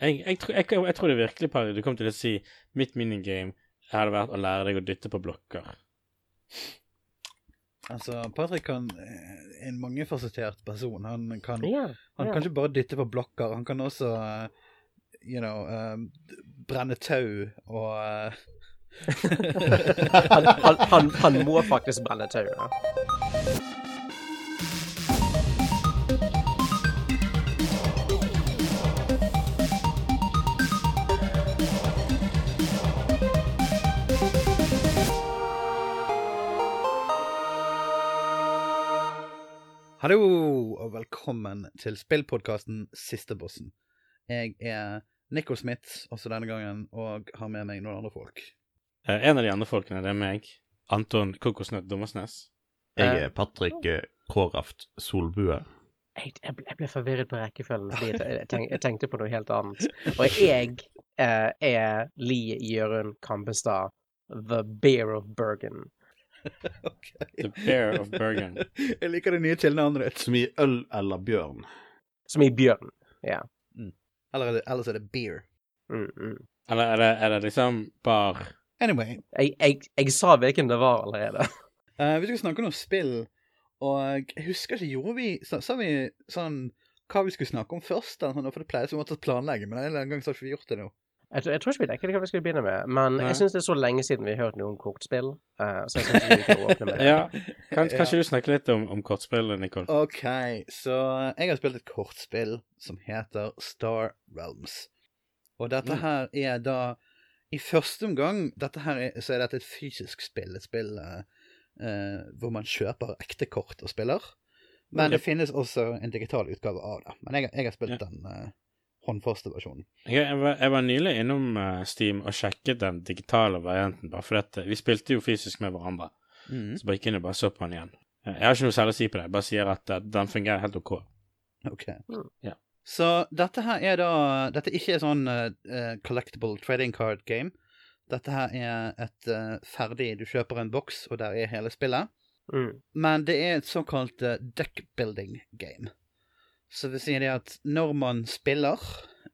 Jeg, jeg, tror- jeg, jeg tror det virkelig på Du kom til å si mitt minigame hadde vært å lære deg å dytte på blokker. Altså, Patrick kan, eh, er en mangefasettert person. Han kan, Ja, han ja. kan ikke bare dytte på blokker. Han kan også eh, you know, uh, brenne tau og uh... han, han, han, han må faktisk brenne tauet. Hallo, og velkommen til spillpodkasten Sistebossen. Jeg er Nico Smith også denne gangen, og har med meg noen andre folk. Eh, en av de andre folkene, det er meg. Anton Kokosnøtt Dommersnes. Jeg er Patrick eh, Kåraft Solbue. Jeg, jeg, ble, jeg ble forvirret på rekkefølgen fordi jeg, jeg, tenk, jeg tenkte på noe helt annet. Og jeg eh, er Lie Jørund Kampestad, the bear of Bergen. Ok. The Bear of Bergen. Jeg liker det nye tilnavnet ditt. Som i øl eller bjørn. Som i bjørn. Ja. Eller er det, ellers er det beer. Mm, mm. Eller er det, er det liksom bar Anyway, Jeg, jeg, jeg sa hvilken det var allerede. uh, vi skal snakke om spill, og jeg husker ikke, gjorde vi Sa, sa vi sånn hva vi skulle snakke om først? Eller sånn, for det pleier som å planlegge, men en gang så har vi ikke gjort det nå. Jeg, tror- jeg tror ikke vi dekket hva vi skulle begynne med, men Nei. jeg syns det er så lenge siden vi har hørt noe om kortspill. Uh, så jeg synes vi kan åpne med det. Ja, kan, Ja. kanskje du snakker litt om, om kortspillet, Nicole? OK, så jeg har spilt et kortspill som heter Star Realms. Og dette Mm. her er da I første omgang dette her er, så er dette et fysisk spill. Et spill eh, eh, hvor man kjøper ekte kort og spiller. Men det finnes også en digital utgave av det. Men jeg, jeg har spilt Ja. den eh, håndfaste versjonen. Jeg, jeg, var, jeg var nylig innom eh, Steam og sjekket den digitale varianten, bare fordi at eh, vi spilte jo fysisk med hverandre. Så bare gikk inn og bare så på den igjen. Jeg har ikke noe særlig å si på det, jeg bare sier at eh, den fungerer helt OK. Ok. Mm. Ja. Så dette her er da Dette ikke er sånn uh, collectable collectible trading card game. Dette her er et uh, ferdig Du kjøper en boks, og der er hele spillet. Mm. Men det er et såkalt uh, deck building game. Så det vil si det at når man spiller,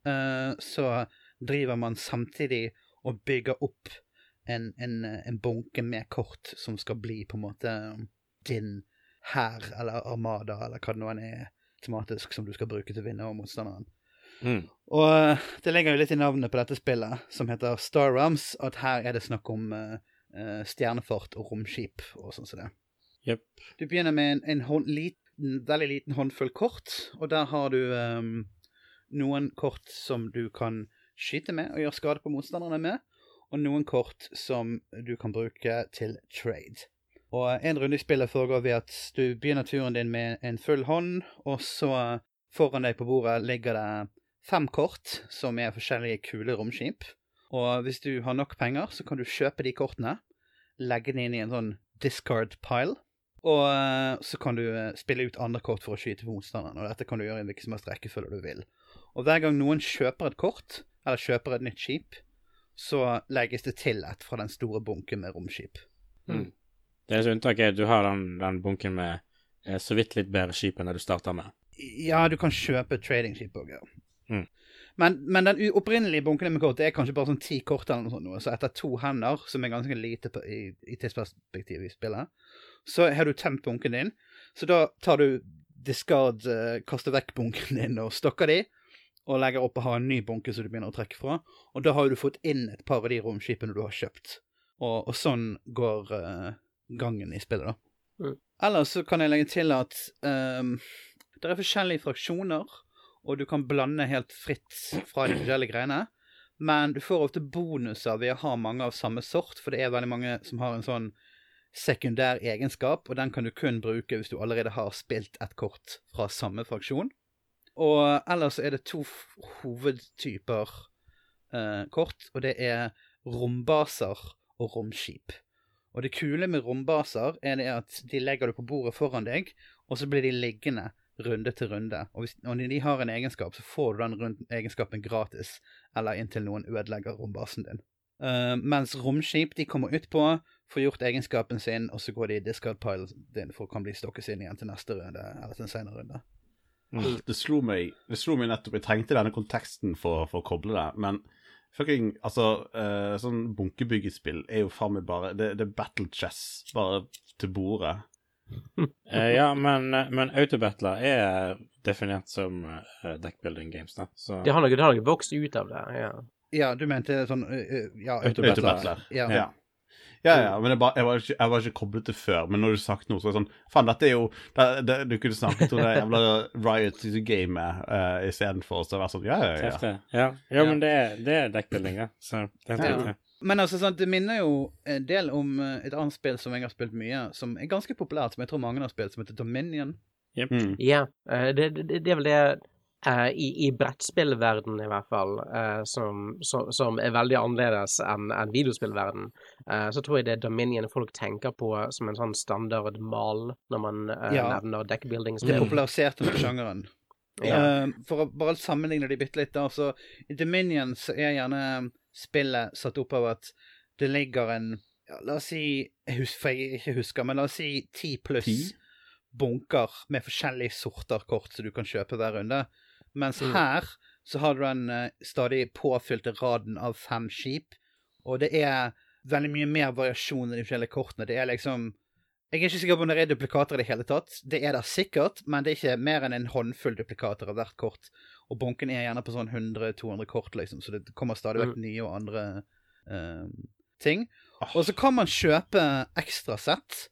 uh, så driver man samtidig og bygger opp en, en, en bunke med kort som skal bli på en måte din hær eller armada, eller hva det nå er tematisk som du skal bruke til å vinne over motstanderen. Mm. Og eh, det ligger jo litt i navnet på dette spillet, som heter Star Realms, at her er det snakk om eh, stjernefart og romskip og sånn som det. Yep. Du begynner med en, en hånd, liten, veldig liten håndfull kort, og der har du um, noen kort som du kan skyte med og gjøre skade på motstanderne med, og noen kort som du kan bruke til trade. Og en runde i spillet foregår ved at du begynner turen din med en full hånd, og så foran deg på bordet ligger det fem kort som er forskjellige kule romskip. Og hvis du har nok penger, så kan du kjøpe de kortene, legge dem inn i en sånn discard pile. Og eh, så kan du eh, spille ut andre kort for å skyte på motstanderen. Og dette kan du gjøre i hvilken som helst rekkefølge du vil. Og hver gang noen kjøper et kort, eller kjøper et nytt skip, så legges det til et fra den store bunken med romskip. Mm. Det eneste unntaket er at du har den, den bunken med eh, så vidt litt bedre skip enn det du starter med. Ja, du kan kjøpe tradingskip òg, ja. Mm. Men, men den opprinnelige bunken med kort det er kanskje bare sånn ti kort eller noe sånt. Så etter to hender, som er ganske lite på, i, i tidsperspektivet i spillet, så har du tømt bunken din. Så da tar du discard, eh, kaster vekk bunken din og stokker de, og legger opp og har en ny bunke som du begynner å trekke fra. Og da har du fått inn et par av de romskipene du har kjøpt. Og, og sånn går uh, gangen i spillet, da. Mm. Ellers så kan jeg legge til at um, det er forskjellige fraksjoner, og du kan blande helt fritt fra de forskjellige greiene. Men du får ofte bonuser ved å ha mange av samme sort, for det er veldig mange som har en sånn sekundær egenskap, og den kan du kun bruke hvis du allerede har spilt et kort fra samme fraksjon. Og ellers er det to hovedtyper eh, kort, og det er rombaser og romskip. Og det kule med rombaser er det at de legger du på bordet foran deg, og så blir de liggende runde til runde. Og hvis og når de har en egenskap, så får du den egenskapen gratis, eller inntil noen ødelegger rombasen din. Eh, mens romskip de kommer utpå, får gjort egenskapen sin, og så går de i discard pile din for å kan bli stokket inn igjen til neste runde, eller til en senere runde. Det slo meg Det slo meg nettopp Jeg trengte denne konteksten for, for å koble det, men fucking Altså, uh, sånn bunkebyggespill er jo faen meg bare det, det er battle chess bare til bordet. uh, ja, men, men autobattler er definert som uh, deckbuilding games, da. Så Det har noe, det har nok vokst ut av det. ja. Ja, du mente sånn Ja, Autobattler. Ja. Ja. Ja, ja, men jeg, bare, jeg, var ikke, jeg var ikke koblet til før. Men når du har sagt noe, så er det sånn Faen, dette er jo det, det, Du kunne snakket om det jævla Riot-gamet uh, istedenfor. Så det var sånn Ja, ja, ja. ja. Ja, ja men det er, det er deckbuilding. Så det er det. Ja. Men altså, sant, det minner jo en del om et annet spill som jeg har spilt mye, som er ganske populært, som jeg tror mange har spilt, som heter Dominion. Mm. Ja, det, det, det er vel det i, i brettspillverden i hvert fall, eh, som, som, som er veldig annerledes enn en videospillverden, eh, så tror jeg det er Dominion folk tenker på som en sånn standard mal når man eh, Ja. nevner Det deckbuilding-spill. populariserte den sjangeren. Ja. Eh, for å bare sammenligne de bitte litt, da, så i Dominion så er gjerne spillet satt opp av at det ligger en ja, La oss si Jeg husker, jeg ikke husker, men la oss si ti pluss bunker med forskjellige sorter kort som du kan kjøpe hver runde. Mens Mm. her så har du den eh, stadig påfylte raden av fem skip, og det er veldig mye mer variasjon i de forskjellige kortene. Det er liksom Jeg er ikke sikker på om det er duplikater i det hele tatt. Det er det sikkert, men det er ikke mer enn en håndfull duplikater av hvert kort. Og bunken er gjerne på sånn 100-200 kort, liksom, så det kommer stadig vekk nye og andre uh, ting. Og så kan man kjøpe ekstrasett,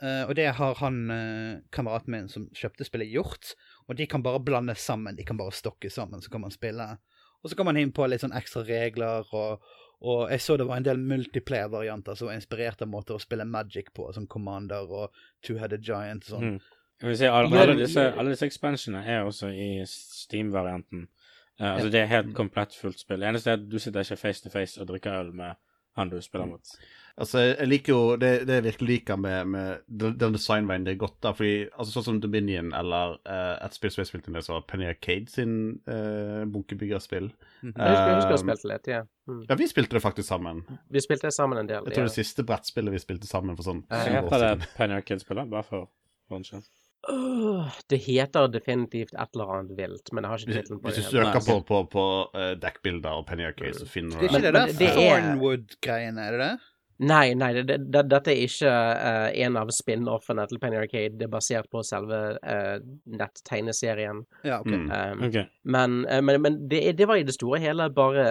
uh, og det har han uh, kameraten min som kjøpte spillet, gjort. Og de kan bare blande sammen, de kan bare stokke sammen, så kan man spille. Og så kan man inn på litt sånn ekstra regler, og, og jeg så det var en del multiplayer-varianter som var inspirert av måter å spille Magic på, som Commander og Two-Headed Giant og sånn. Mm. Si, alle, alle, disse, alle disse expansionene er også i Steam-varianten. Uh, altså, det er helt komplett fullt spill. Det eneste er at du sitter ikke face to face og drikker øl med han du spiller mot. Altså, jeg liker jo Det, det jeg virkelig liker med, med den designveien, det er godt, da. Fordi altså, sånn som Dominion eller uh, et spill som jeg spilte med, så var Penny Arcade sin uh, bunkebyggerspill. mm. uh, jeg husker jeg Um, spilte litt, ja. Mm. Ja, vi spilte det faktisk sammen. Vi spilte det sammen en del. Jeg tror ja. det siste brettspillet vi spilte sammen for sånn Eh, år heter det Penny Arcade-spillet, bare for for Åh, det heter definitivt et eller annet vilt, men jeg har ikke tittelen på hvis du søker på, på, på uh, dekkbilder og Penny Arcade, så finner er du det. det Men der det er- Thornwood-greiene, er det det? Nei, nei, det, det, dette er ikke uh, en av spin-offene til Penny Arcade. Det er basert på selve uh, nett-tegneserien. Ja, OK. Mm. Um, okay. Men, eh, men, men det, er- det var i det store hele bare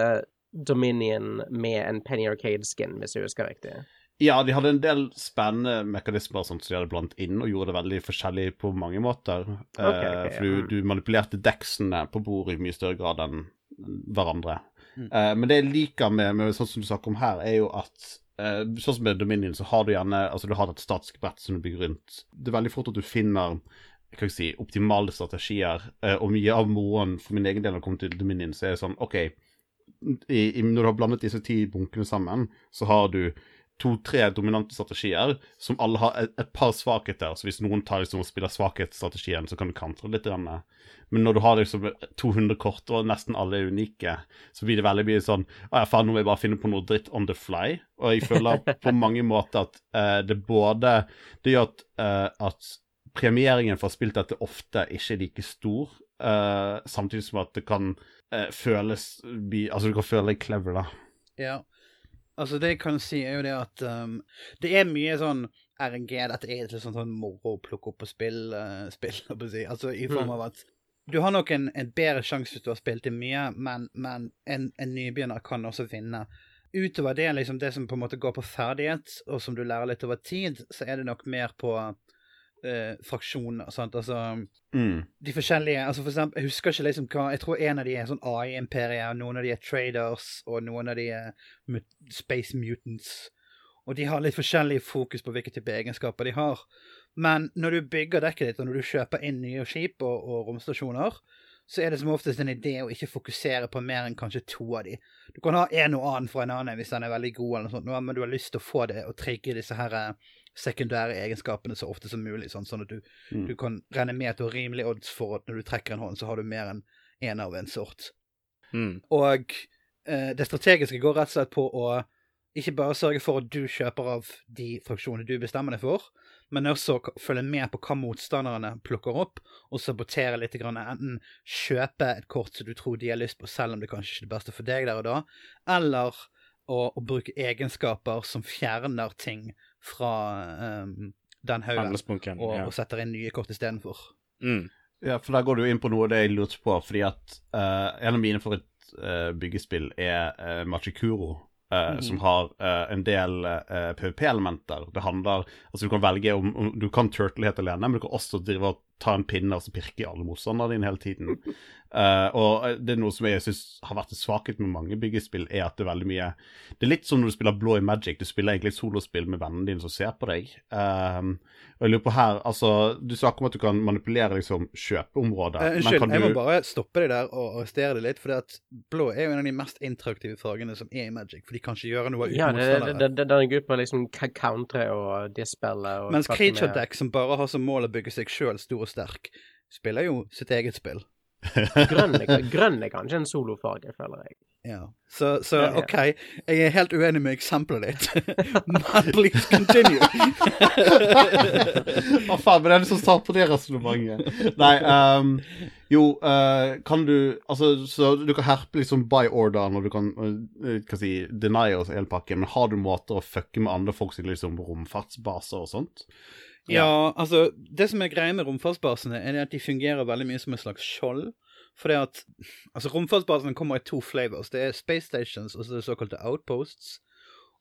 Dominion med en Penny Arcade-skin, hvis jeg husker riktig. Ja, de hadde en del spennende mekanismer som de hadde blant inn, og gjorde det veldig forskjellig på mange måter. Okay, Ok, ok, for du, du manipulerte deksene på bordet i mye større grad enn hverandre. Mm. Eh, men det jeg liker med, med sånn som du snakker om her, er jo at eh, sånn som med Dominion, så har du gjerne altså du har et statisk brett som du bygger rundt. Det er veldig fort at du finner skal jeg si, optimale strategier, eh, og mye av moroen for min egen del når det kommer til Dominion, så er det sånn OK, i, i, når du har blandet disse ti bunkene sammen, så har du to-tre dominante strategier som alle har et, et par svakheter. Så hvis noen tar liksom og spiller svakhetsstrategien, så kan du kantre litt. grann. Men når du har liksom 200 kort, og nesten alle er unike, så blir det veldig mye sånn Å ja, faen, nå må jeg bare finne på noe dritt on the fly. Og jeg føler på mange måter at uh, det både Det gjør at, uh, at premieringen for å ha spilt dette ofte ikke er like stor, uh, samtidig som at det kan føles Altså, du kan føle deg clever, da. Ja. Altså, det jeg kan si, er jo det at um, det er mye sånn RNG Dette er litt sånn, sånn moro å plukke opp og spille, uh, spill, på si. Altså i form Mm. av at du har nok en, en bedre sjanse hvis du har spilt det mye, men, men en, en nybegynner kan også vinne. Utover det, liksom det som på en måte går på ferdighet, og som du lærer litt over tid, så er det nok mer på uh, fraksjoner. Sant? Altså Mm. de forskjellige altså for eksempel, Jeg husker ikke liksom hva Jeg tror en av de er sånn AI-imperier, noen av de er traders, og noen av de er mut space mutants. Og de har litt forskjellig fokus på hvilke type egenskaper de har. Men når du bygger dekket ditt, og når du kjøper inn nye skip og, og romstasjoner, så er det som oftest en idé å ikke fokusere på mer enn kanskje to av de. Du kan ha en og annen fra en annen hvis den er veldig god, eller noe sånt, men du har lyst til å få det og trigge disse her eh, sekundære egenskapene så ofte som mulig, sånn, sånn at du, Mm. du kan regne med at du har odds for at når du trekker en hånd, så har du mer enn én av en sort. Mm. Og eh, det strategiske går rett og slett på å ikke bare sørge for at du kjøper av de fraksjonene du bestemmer deg for, men også følge med på hva motstanderne plukker opp, og sabotere litt. Grann. Enten kjøpe et kort som du tror de har lyst på, selv om det kanskje ikke er det beste for deg der og da, eller å, å bruke egenskaper som fjerner ting fra um, den haugen, og, Ja. og setter inn nye kort istedenfor. Mm. Ja, for der går du inn på noe av det jeg lurte på, fordi at uh, en av mine favorittbyggespill er uh, Machikuro. eh, Som har uh, en del uh, PVP-elementer. Det handler Altså, du kan velge om, om Du kan turtle helt alene, men du kan også drive og ta en pinne og så pirke i alle motstanderne dine hele tiden. Uh, og det er noe som jeg syns har vært en svakhet med mange byggespill, er at det er veldig mye Det er litt som når du spiller Blå i Magic. Du spiller egentlig et solospill med vennene dine som ser på deg. Um, og jeg lurer på her, altså Du snakker om at du kan manipulere liksom kjøpeområder. Eh, unnskyld, kan jeg må du- bare stoppe deg der og arrestere deg litt. For at blå er jo en av de mest interaktive fargene som er i Magic. For de kan ikke gjøre noe uten Ja, det, det, motstandere. det, den går ut på liksom country og og dispelle og Mens Creature Deck, som bare har som mål å bygge seg sjøl stor og sterk, spiller jo sitt eget spill. Grønn er, grønn er kanskje en solofarge, føler jeg. Ja. Så, så Ja, ja. OK, jeg er helt uenig med eksempelet ditt. Men please continue. Hva faen, men det er du som tar på det resonnementet. Nei, um, jo, uh, kan du Altså, så du kan herpe liksom by order når du kan uh, si, deny oss hele pakken, men har du måter å fucke med andre folks liksom, romfartsbaser og sånt? Ja, altså, det som er greia med romfartsbasene, er at de fungerer veldig mye som et slags skjold. For det at Altså, romfartsbasene kommer i to flavors. Det er Space Stations og så er det såkalte Outposts.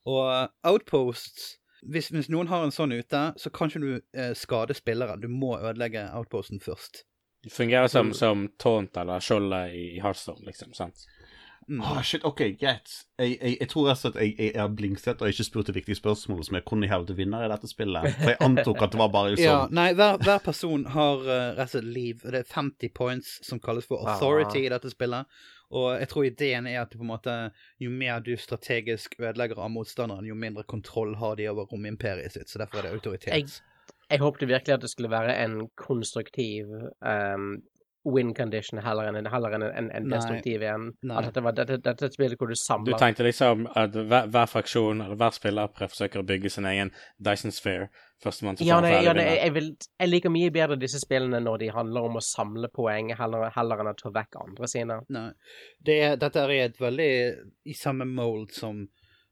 Og Outposts hvis, hvis noen har en sånn ute, så kan ikke du eh, skade spillere. Du må ødelegge Outposten først. Det fungerer som, som taunt eller skjoldet i Hearthstone, liksom. sant? Mm. Ah, shit, OK, greit. Jeg, jeg, jeg tror altså at jeg, jeg er blingset og ikke spurt det viktige spørsmålet som jeg kunne hevde vinner i dette spillet. For jeg antok at det var bare sånn Ja, nei, hver, hver person har uh, rett og slett liv. Det er 50 points som kalles for authority i dette spillet. Og jeg tror ideen er at på en måte, jo mer du strategisk ødelegger av motstanderen, jo mindre kontroll har de over romimperiet sitt. Så derfor er det autoritet. Jeg- Jeg håpte virkelig at det skulle være en konstruktiv um, win condition heller enn en, heller enn en, en, en destruktiv en. At dette var dette, dette er et spill hvor du samler Du tenkte liksom at hver, hver fraksjon eller hver spiller prøver- forsøker å bygge sin egen Dyson Sphere. Førstemann til Ja, få nei, ferdig ja nei, jeg, vil, jeg liker mye bedre disse spillene når de handler om å samle poeng, heller, heller enn å ta vekk andre sine. Nei. Det dette er et veldig i samme mold som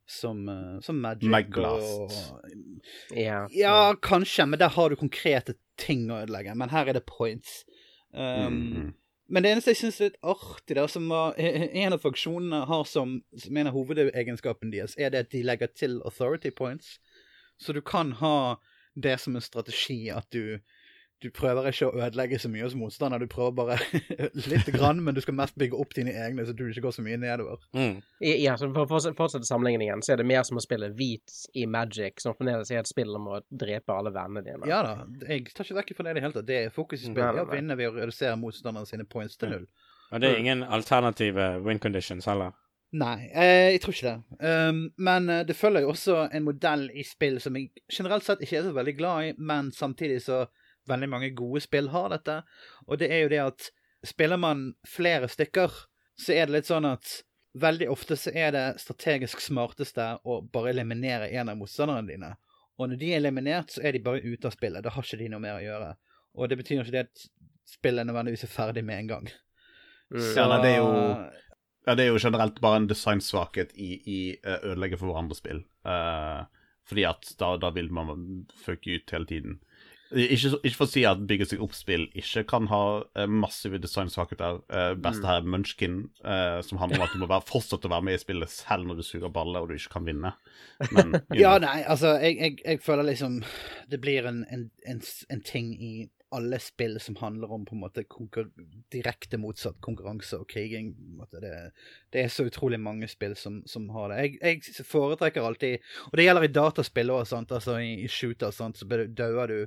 som, eh, som Magic Maglast. og Ja. Ja, kanskje, men der har du konkrete ting å ødelegge. Men her er det points. Um, Mm. Men det eneste jeg syns er litt artig, der, som var, en av funksjonene har som, som en av hovedegenskapene deres, er det at de legger til authority points. Så du kan ha det som en strategi at du du prøver ikke å ødelegge så mye hos motstander, du prøver bare lite grann, men du skal mest bygge opp dine egne, så du ikke går så mye nedover. Mm. Ja, så For å forts- fortsette sammenligningen, så er det mer som å spille hvit i Magic, som fremdeles er et spill om å drepe alle vennene dine. Ja da, jeg tar ikke vekk fra det i det hele tatt. Det er fokus i spillet. Ja, nei. vinne ved å redusere motstanderne sine points til null. Og det er ingen alternative win conditions heller. Nei, eh, jeg tror ikke det. Um, men eh, det følger jo også en modell i spill som jeg generelt sett ikke er så veldig glad i, men samtidig så veldig mange gode spill har dette. Og det er jo det at spiller man flere stykker, så er det litt sånn at veldig ofte så er det strategisk smarteste å bare eliminere en av motstanderne dine. Og når de er eliminert, så er de bare ute av spillet. Da har ikke de noe mer å gjøre. Og det betyr ikke det at spillet nødvendigvis er ferdig med en gang. Så... Ja, nei, det er jo Ja, det er jo generelt bare en designsvakhet i, i eh, ødelegge for hverandre-spill. Uh, fordi at da, da vil man fucke ut hele tiden. Ikke, ikke for å si at bygge seg opp-spill ikke kan ha eh, massive designsvakheter. Uh, beste her er Munchkin, eh, som handler om at du må være, fortsette å være med i spillet selv når du suger baller og du ikke kan vinne. Men, Ja, nei, altså, jeg, jeg, jeg føler liksom Det blir en, en, en, en ting i alle spill som handler om på en måte direkte motsatt konkurranse og kriging. Det, det er så utrolig mange spill som, som har det. Jeg, jeg foretrekker alltid Og det gjelder i dataspill òg, altså i, i shooter, sant, så dauer du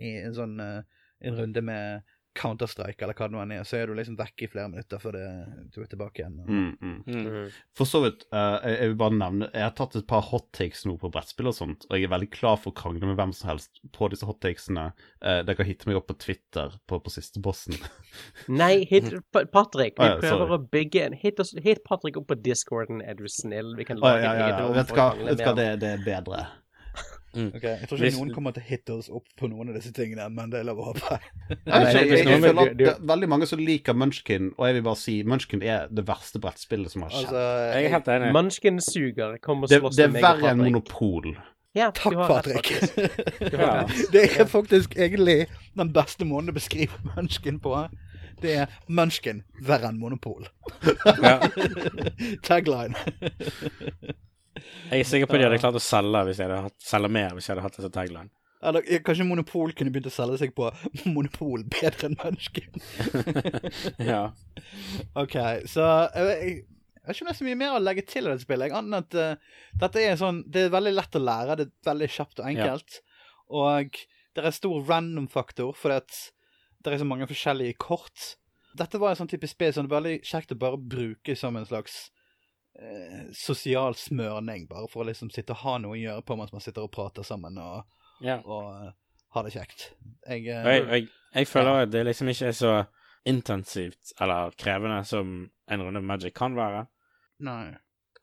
i en sånn eh, en runde med Counter-Strike eller hva det nå enn er, så er du liksom vekk i flere minutter før det, du er tilbake igjen. Mm, mm. Mm. Mm. For så vidt, uh, jeg, jeg vil bare nevne Jeg har tatt et par hot takes nå på brettspill og sånt, og jeg er veldig klar for å krangle med hvem som helst på disse hot takesene. Uh, dere kan hitte meg opp på Twitter på, på siste bossen. Nei, hit Pa- Patrick. Vi ah, ja, prøver sorry. å bygge en Hit, hit Patrick opp på discorden, er du snill? Vi kan lage lage ja, ja, ja. vet du hva det, det er bedre. Ok, Jeg tror ikke Hvis- noen kommer til å hitte oss opp på noen av disse tingene, men det er lov å håpe. Jeg, Nei, vet ikke, det- jeg, jeg, føler at det- det er veldig mange som liker Munchkin, og jeg vil bare si Munchkin er det verste brettspillet som har skjedd. Altså, Jeg er helt enig. Munchkin suger. Kom og det, slåss det er med meg og verre enn Monopol. Ja, Takk, Patrick. Det er faktisk egentlig den beste måten å beskrive Munchkin på. Det er Munchkin verre enn Monopol. Ja. Tagline. Jeg er sikker på at de hadde klart å selge, hvis jeg hadde hatt, selge mer hvis jeg hadde hatt det som tagline. Eller kanskje Monopol kunne begynt å selge seg på Monopol bedre enn Munchkin. ja. OK, så jeg, jeg, jeg har ikke om det er så mye mer å legge til i dette spillet. jeg, Annet at uh, dette er sånn Det er veldig lett å lære. Det er veldig kjapt og enkelt. Og det er stor random-faktor, fordi at det er så mange forskjellige kort. Dette var en sånn type spill som det er veldig kjekt å bare bruke som en slags eh, sosial smørning, bare for å liksom sitte og ha noe å gjøre på mens man sitter og prater sammen og, ja. og eh, ha det kjekt. Jeg, eh, jeg, jeg, jeg føler at det liksom ikke er så intensivt eller krevende som en runde med Magic kan være. Nei.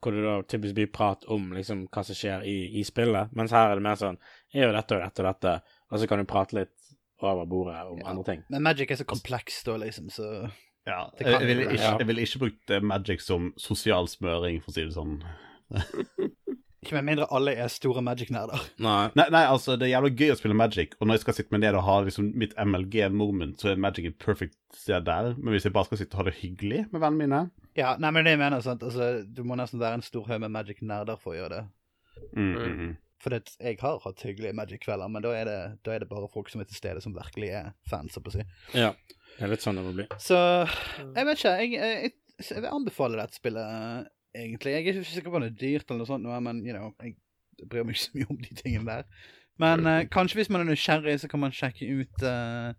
Hvor det da typisk blir prat om liksom hva som skjer i, i spillet. Mens her er det mer sånn Jeg gjør dette og dette og dette, og så kan du prate litt over bordet om Ja. andre ting. Men Magic er så komplekst, da, liksom, så Ja, Det jeg, kan jeg ville ikke, jeg ville ikke brukt eh, Magic som sosial smøring, for å si det sånn. Ikke med mindre alle er store Magic-nerder. Nei. Nei, nei, altså, det er jævlig gøy å spille Magic, og når jeg skal sitte meg ned og ha liksom, mitt MLG-moment, så er Magic et perfect sted der. Men hvis jeg bare skal sitte og ha det hyggelig med vennene mine Ja, nei, men det jeg mener sant, altså, Du må nesten være en stor haug med Magic-nerder for å gjøre det. mm, mm, mm. For det, jeg har hatt hyggelige Magic-kvelder, men da er, det, da er det bare folk som er til stede, som virkelig er fans. holdt på å si. Ja. Det er litt sånn det må bli. Så jeg vet ikke. Jeg, jeg, jeg vil anbefale dette spillet, egentlig. Jeg er ikke sikker på om det er dyrt, eller noe sånt, men you know, jeg bryr meg ikke så mye om de tingene der. Men uh, kanskje hvis man er nysgjerrig, så kan man sjekke ut uh,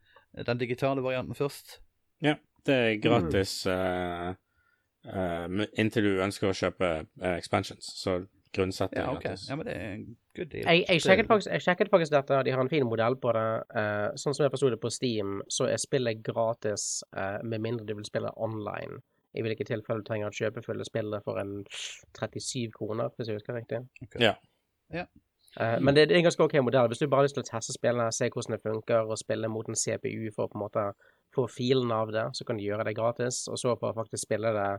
den digitale varianten først. Ja. Det er gratis uh, eh, inntil du ønsker å kjøpe expansions. Så grunnsettet Ja, okay. Ja, men det er en good deal. Jeg, jeg, sjekket faktisk, jeg sjekket faktisk dette, de har en fin modell på det. Uh, sånn som jeg forsto det på Steam, så er spillet gratis uh, med mindre du vil spille online. I hvilke tilfeller du trenger å kjøpe fulle spillet for en 37 kroner, hvis jeg husker riktig. Ja. Ja. Uh, men det, det er en ganske ok modell. Hvis du bare har lyst til å teste spillene, se hvordan det funker, og spille mot en CPU for å på en måte få filen av det, så kan du gjøre det gratis. Og så for å faktisk spille det,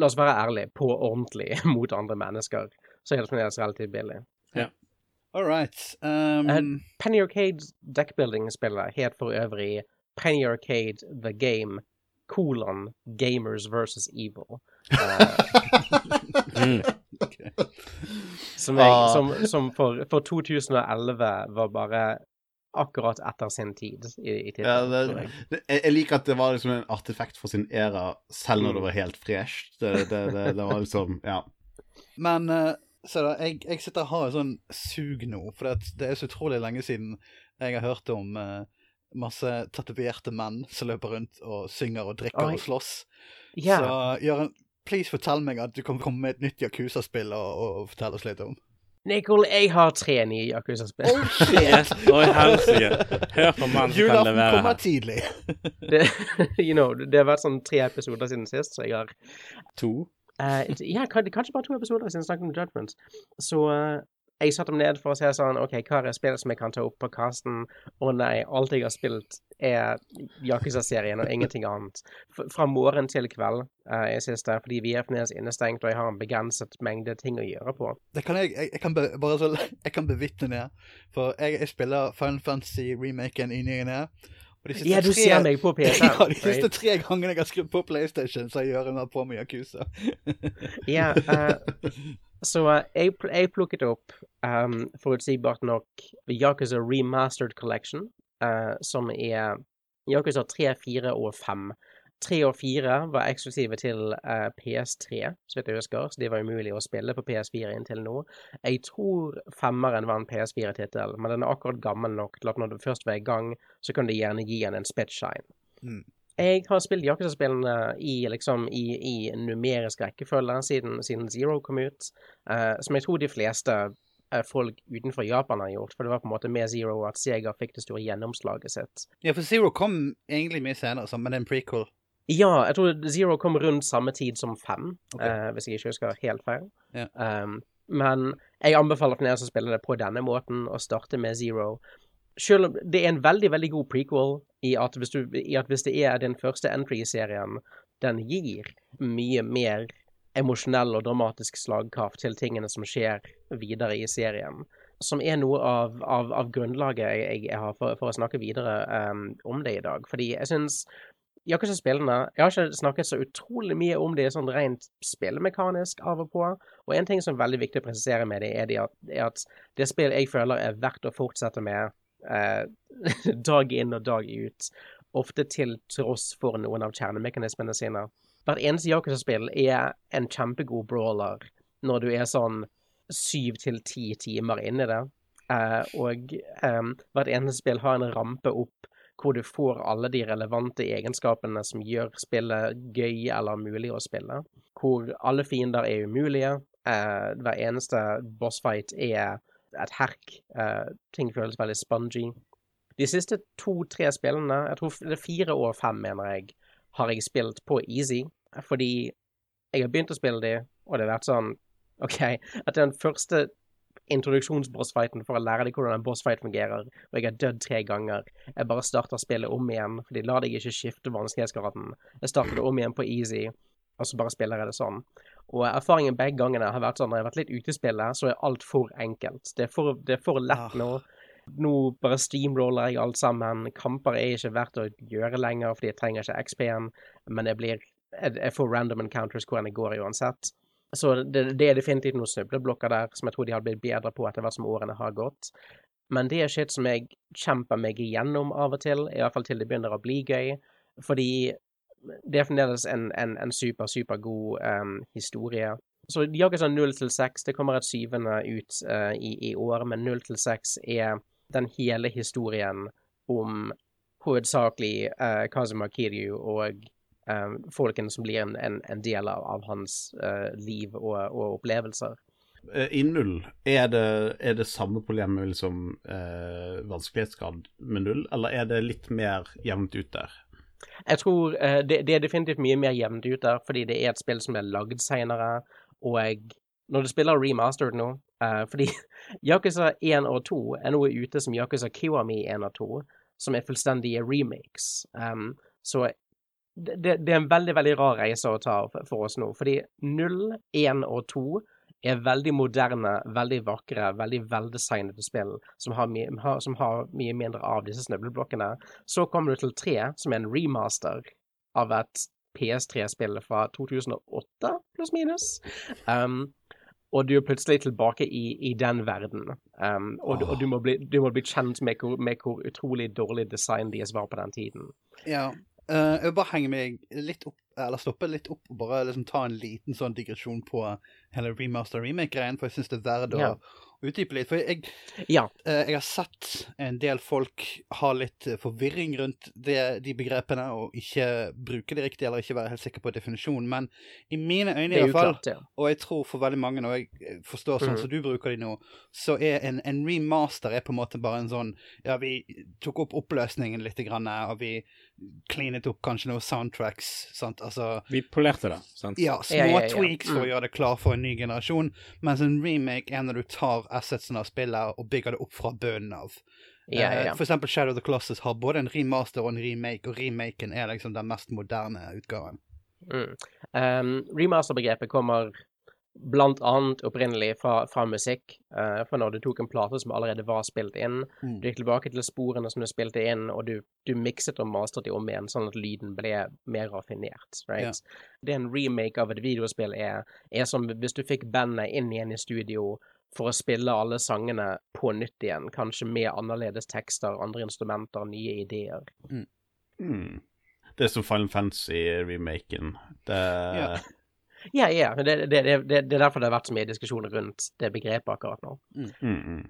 la oss være ærlige, på ordentlig mot andre mennesker, så er det fremdeles relativt billig. All right. Um, Penny Arcade deckbuilding-spillet het for øvrig Penny Arcade The Game kolon Gamers versus Evil. Uh, Mm. som jeg, Ah. som, som for, for 2011 var bare akkurat etter sin tid i, i Ja, det, jeg. det, jeg liker at det var liksom en artefakt for sin æra, selv når det var helt fresh. Det, det, det, det var liksom Ja. Men eh, så da, jeg, jeg sitter og har et sånn sug nå, for det, det er så utrolig lenge siden jeg har hørt om uh, masse tatoverte menn som løper rundt og synger og drikker Oi. og slåss. Ja, Så Jørgen, please fortell meg at du kan komme med et nytt Yakuza-spill og, og fortelle oss litt om. Nicol, jeg har tre nye Yakuza-spill. Oh shit! Oi, helsike. Hør på mannen som kan Julaften levere kommer tidlig. Det, you know, det har vært sånn tre episoder siden sist, så jeg har To. Eh, ja, kanskje bare to episoder siden snakket om Judgment. Så eh, jeg satte meg ned for å se sånn OK, hva er spillet som jeg kan ta opp på casten? Å nei, alt jeg har spilt er Yakuza-serien og ingenting annet. Fra morgen til kveld uh, i siste, fordi vi er fremdeles innestengt og jeg har en begrenset mengde ting å gjøre på. Det kan jeg, jeg, jeg kan be, bare så, jeg kan bevitne. For jeg, jeg spiller Final Fantasy-remaken i ny og ne. Og de Ja, du tre- ser meg på PC. ja, de siste tre gangene jeg har skrudd på PlayStation, så gjør jeg meg på med Yakuza. Ja, uh, så uh, jeg, pl jeg plukket opp, um, forutsigbart nok, Yakuza Remastered Collection, uh, som er Yakuza 3, 4 og 5. 3 og 4 var eksklusive til uh, PS3, så vidt jeg husker, så de var umulig å spille på PS4 inntil nå. Jeg tror femmeren var en PS4-tittel, men den er akkurat gammel nok til at når du først var i gang, så kan du gjerne gi den en spitshine. Mm. Jeg har spilt Yakuza-spillene i, liksom, i, i numerisk rekkefølge siden, siden Zero kom ut, uh, som jeg tror de fleste eh, folk utenfor Japan har gjort, for det var på en måte med Zero at Sega fikk det store gjennomslaget sitt. Ja, for Zero kom egentlig mye senere, så- men en prequel. Ja, jeg tror Zero kom rundt samme tid som fem, okay. eh, hvis jeg ikke husker helt feil. Ja. Um, men jeg anbefaler for dere som spiller det på denne måten, å starte med Zero. Selv om det er en veldig, veldig god prequel i at hvis, du, i at hvis det er din første entry i serien, den gir mye mer emosjonell og dramatisk slagkraft til tingene som skjer videre i serien. Som er noe av, av, av grunnlaget jeg, jeg har for, for, å snakke videre um, om det i dag. Fordi jeg syns jeg har ikke spillene Jeg har ikke snakket så utrolig mye om det sånn rent spillemekanisk av og på. Og en ting som er veldig viktig å presisere med det, er, det at, er at det spill jeg føler er verdt å fortsette med eh, dag inn og dag ut. Ofte til tross for noen av kjernemekanismene sine. Hvert eneste Yakuza-spill er en kjempegod brawler når du er sånn syv til ti timer i det. Eh, og eh, hvert eneste spill har en rampe opp hvor du får alle de relevante egenskapene som gjør spillet gøy eller mulig å spille. Hvor alle fiender er umulige. Eh, hver eneste bossfight er et herk. Eh, ting føles veldig spongy. De siste to-tre spillene, jeg tror det er fire og fem, mener jeg, har jeg spilt på easy. Fordi jeg har begynt å spille de, og det har vært sånn OK, at den første introduksjonsbossfighten for å lære deg hvordan en bossfight fungerer, og jeg har dødd tre ganger. Jeg bare starter spillet om igjen, for de lar deg ikke skifte vanskelighetsgraden. Jeg starter det om igjen på easy, og så bare spiller jeg det sånn. Og erfaringen begge gangene har vært sånn når jeg har vært litt ute i spillet, så er alt for enkelt. Det er for, det er for lett nå. Nå bare steamroller jeg alt sammen. Kamper er ikke verdt å gjøre lenger, fordi jeg trenger ikke XP-en, men jeg blir jeg får random encounters hvor jeg går uansett. Så det, det, er definitivt noen snubleblokker der som jeg tror de har blitt bedre på etter hvert som årene har gått. Men det er shit som jeg kjemper meg igjennom av og til, i hvert fall til det begynner å bli gøy. Fordi det er fremdeles en, en, en super, super god um, historie. Så Yakuza 0 til 6, det kommer et syvende ut uh, i, i, år, men 0 til 6 er den hele historien om hovedsakelig uh, Kazuma Kiryu og folkene som blir en, en, en del av, av hans uh, liv og, og, opplevelser. Eh, I null, er det, er det samme problem med liksom, eh, vanskelighetsgrad med null, eller er det litt mer jevnt ut der? Jeg tror eh, det, det, er definitivt mye mer jevnt ut der, fordi det er et spill som er lagd seinere. Og jeg, når du spiller remastered nå eh, Fordi Yakuza 1 og 2 er noe ute som Yakuza Kiwami 1 og 2, som er fullstendige remakes. Um, så det, det, er en veldig, veldig rar reise å ta for oss nå. Fordi 0, 1 og 2 er veldig moderne, veldig vakre, veldig veldesignede spill som har, mye, som har mye mindre av disse snøbleblokkene. Så kommer du til 3, som er en remaster av et PS3-spill fra 2008, pluss minus. Um, og du er plutselig tilbake i, i den verden. Um, og, du, og du, må bli, du, må bli, kjent med hvor, med hvor utrolig dårlig design deres var på den tiden. Ja, Uh, jeg vil bare henge meg litt opp, eller stoppe litt opp og bare liksom ta en liten sånn digresjon på hele remaster remake-greien, for jeg syns det er verdt å, ja utdype litt. For jeg, ja. uh, jeg har sett en del folk ha litt eh, forvirring rundt det, de begrepene, og ikke bruke det riktig, eller ikke være helt sikker på definisjonen. Men i mine øyne, i hvert fall, ja. og jeg tror for veldig mange, og jeg eh, forstår sånn mm. som du bruker de nå, så er en, en, remaster er på en måte bare en sånn Ja, vi tok opp oppløsningen litt, grann, og vi cleanet opp kanskje noen soundtracks. Sant? Altså Vi polerte det, sant? Ja, små tweaks for å mm. gjøre det klar for en ny generasjon, mens en remake er når du tar assetsene av spillet og bygger det opp fra bunnen av. Ja, ja, ja. For eksempel Shadow of the Colossus har både en remaster og en remake, og remaken er liksom den mest moderne utgaven. Mm. Um, Remaster-begrepet kommer blant annet opprinnelig fra, fra musikk. Uh, for når du tok en plate som allerede var spilt inn, mm. du gikk tilbake til sporene som du spilte inn, og du, du mikset og mastret dem om igjen, sånn at lyden ble mer raffinert. Right? Yeah. Det en remake av et videospill er, er som hvis du fikk bandet inn igjen i studio for å spille alle sangene på nytt igjen, kanskje med annerledes tekster, andre instrumenter, nye ideer. Mm. Mm. Det er som Final Fantasy-remaken. Det ja. Ja, ja. Det, det, det, det, er derfor det har vært så mye diskusjoner rundt det begrepet akkurat nå. Mm. mm, mm.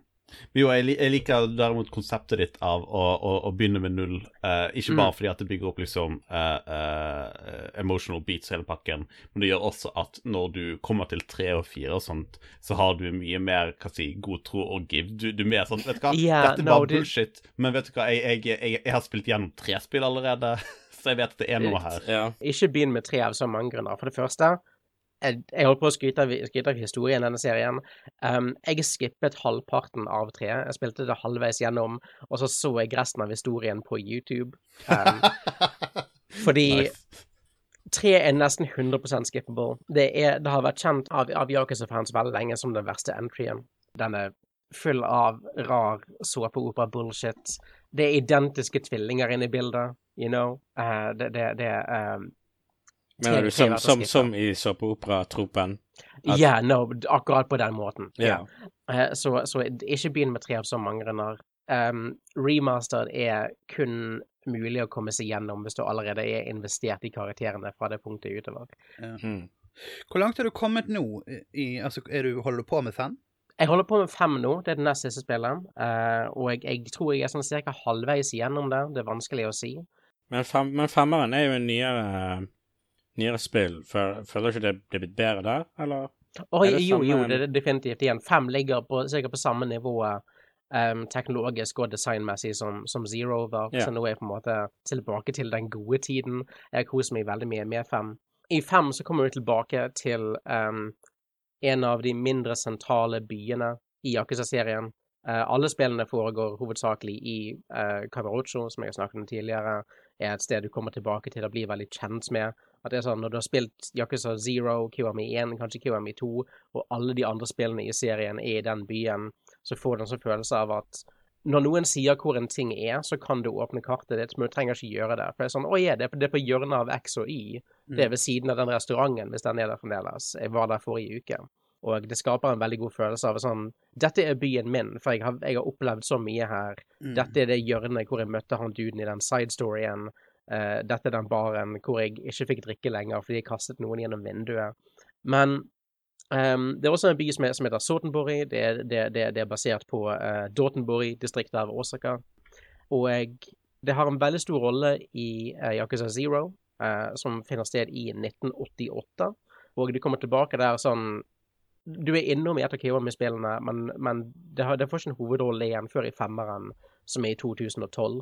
Jo, jeg, jeg, liker derimot konseptet ditt av å, å, å begynne med null. Uh, ikke bare mm. fordi at det bygger opp liksom uh, uh, emotional beats hele pakken, men det gjør også at når du kommer til tre og fire og sånt, så har du mye mer hva si, god tro og give. Du, du er mer sånn Vet du hva, yeah, dette var no, bullshit, men vet du hva, jeg, jeg, jeg har spilt gjennom tre spill allerede, så jeg vet at det er noe her. Ja. Ikke begynn med tre av så mange grunner. For det første jeg, jeg holdt på å skryte av, skryte av historien i denne serien. Um, jeg skippet halvparten av treet. Jeg spilte det halvveis gjennom, og så så jeg resten av historien på YouTube. Um, fordi Nice. tre er nesten 100% skippable. Det, er, det har vært kjent av, av Yakuza-fans veldig lenge som den verste entryen. Den er full av rar såpeopera-bullshit. Det er identiske tvillinger inne i bildet, you know. Uh, det, det, det um, Mener du som, som, som i såpeopera-tropen? At- Ja, no, akkurat på den måten. Ja. Eh, så, så ikke begynn med tre av så mange grunner. Um, remastered er kun mulig å komme seg gjennom hvis du allerede er investert i karakterene fra det punktet utover. Mm. Hvor langt har du kommet nå? I, altså, er du, holder du på med fem? Jeg holder på med fem nå, det er det nest siste spillet. Uh, og jeg, jeg tror jeg er sånn cirka halvveis gjennom det. Det er vanskelig å si. Men, fem, men femmeren er jo en nyere, nyere spill. Føl- Føler du ikke det er blitt bedre der, eller? Er det jo, jo, det er definitivt igjen. Fem ligger på, sikkert på samme nivå um, teknologisk og designmessig som, som Zero var. yeah. Så nå er jeg på en måte tilbake til den gode tiden. Jeg koser meg veldig mye med fem. I fem så kommer vi tilbake til um, en av de mindre sentrale byene i Yakuza-serien. Uh, alle spillene foregår hovedsakelig i uh, Kawarocho, som jeg har snakket om tidligere. Er et sted du kommer tilbake til og blir veldig kjent med. At det er sånn, Når du har spilt Yakuza Zero, Kiwami 1, kanskje Kiwami 2, og alle de andre spillene i serien er i den byen, så får du en sånn følelse av at når noen sier hvor en ting er, så kan du åpne kartet ditt, men du trenger ikke gjøre det. For det er sånn Å ja, det er på, det er på hjørnet av X og Y. Det er ved siden av den restauranten, hvis den er der fremdeles. Jeg var der forrige uke. Og det skaper en veldig god følelse av sånn Dette er byen min, for jeg har, jeg har opplevd så mye her. Mm. Dette er det hjørnet hvor jeg møtte han duden i den side-storyen. Eh, dette er den baren hvor jeg ikke fikk drikke lenger fordi jeg kastet noen gjennom vinduet. Men um, det er også en by som, er, som heter Sotenbori. Det det, det, det er basert på uh, Dotenbori, distriktet av Osaka. Og jeg, det har en veldig stor rolle i uh, Yakuza Zero, uh, som finner sted i 1988. Og du kommer tilbake der sånn Du er innom i et av Kiwami-spillene, men, men det, har, det får ikke en hovedrolle igjen før i femmeren, som er i 2012.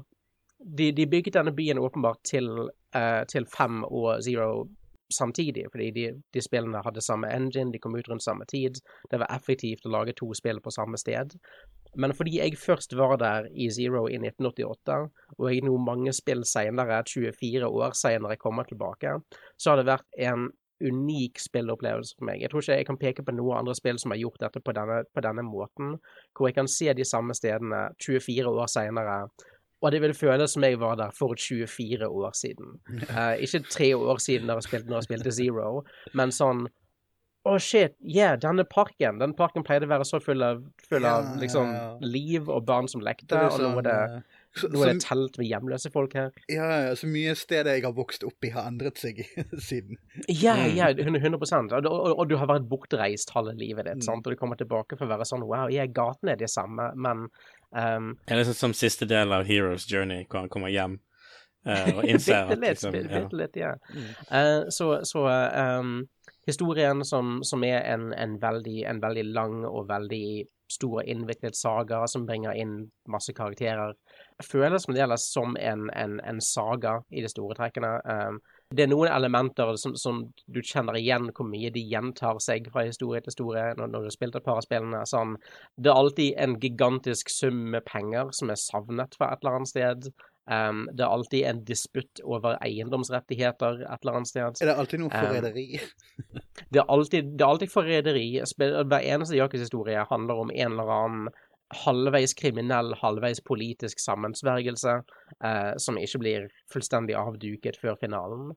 De, de bygget denne byen åpenbart til, uh, til fem og Zero samtidig, fordi de, de spillene hadde samme engine, de kom ut rundt samme tid. Det var effektivt å lage to spill på samme sted. Men fordi jeg først var der i Zero i 1988, og jeg nå mange spill senere, 24 år senere, kommer tilbake, så har det vært en unik spillopplevelse for meg. Jeg tror ikke jeg kan peke på noen andre spill som har gjort dette på denne, på denne måten, hvor jeg kan se de samme stedene 24 år senere, og det vil føles som jeg var der for 24 år siden. Uh, ikke tre år siden dere spilte, når jeg spilte Zero, men sånn Å, shit, yeah, denne parken Den parken pleide å være så full av, full av liksom liv og barn som lekte, og nå er det, sånn, eh, så, nå er det telt med hjemløse folk her. ja, ja, så mye stedet jeg har vokst opp i, har endret seg siden. Ja, Mm. ja, 100 og, og, og du har vært bortreist halve livet ditt, Mm. sant? og du kommer tilbake for å være sånn Wow, ja, gatene er de samme, men um, Det er liksom som siste del av Heroes Journey, hvor han kommer hjem uh, og innser at liksom, ja. bitte litt, ja. Mm. Uh, så så um, historien som, som er en, en, veldig, en veldig lang og veldig stor og innviklet saga som bringer inn masse karakterer, føles fremdeles som en, en, en saga i de store trekkene. Um, det er noen elementer som, som du kjenner igjen hvor mye de gjentar seg fra historie til historie når, når du har spilt et par av spillene. Sånn, det er alltid en gigantisk sum med penger som er savnet fra et eller annet sted. Um, det er alltid en disputt over eiendomsrettigheter et eller annet sted. Er det alltid noe Um. Det er alltid, det er alltid forræderi. Hver eneste Jakobs historie handler om en eller annen halvveis kriminell, halvveis politisk sammensvergelse, eh, som ikke blir fullstendig avduket før finalen.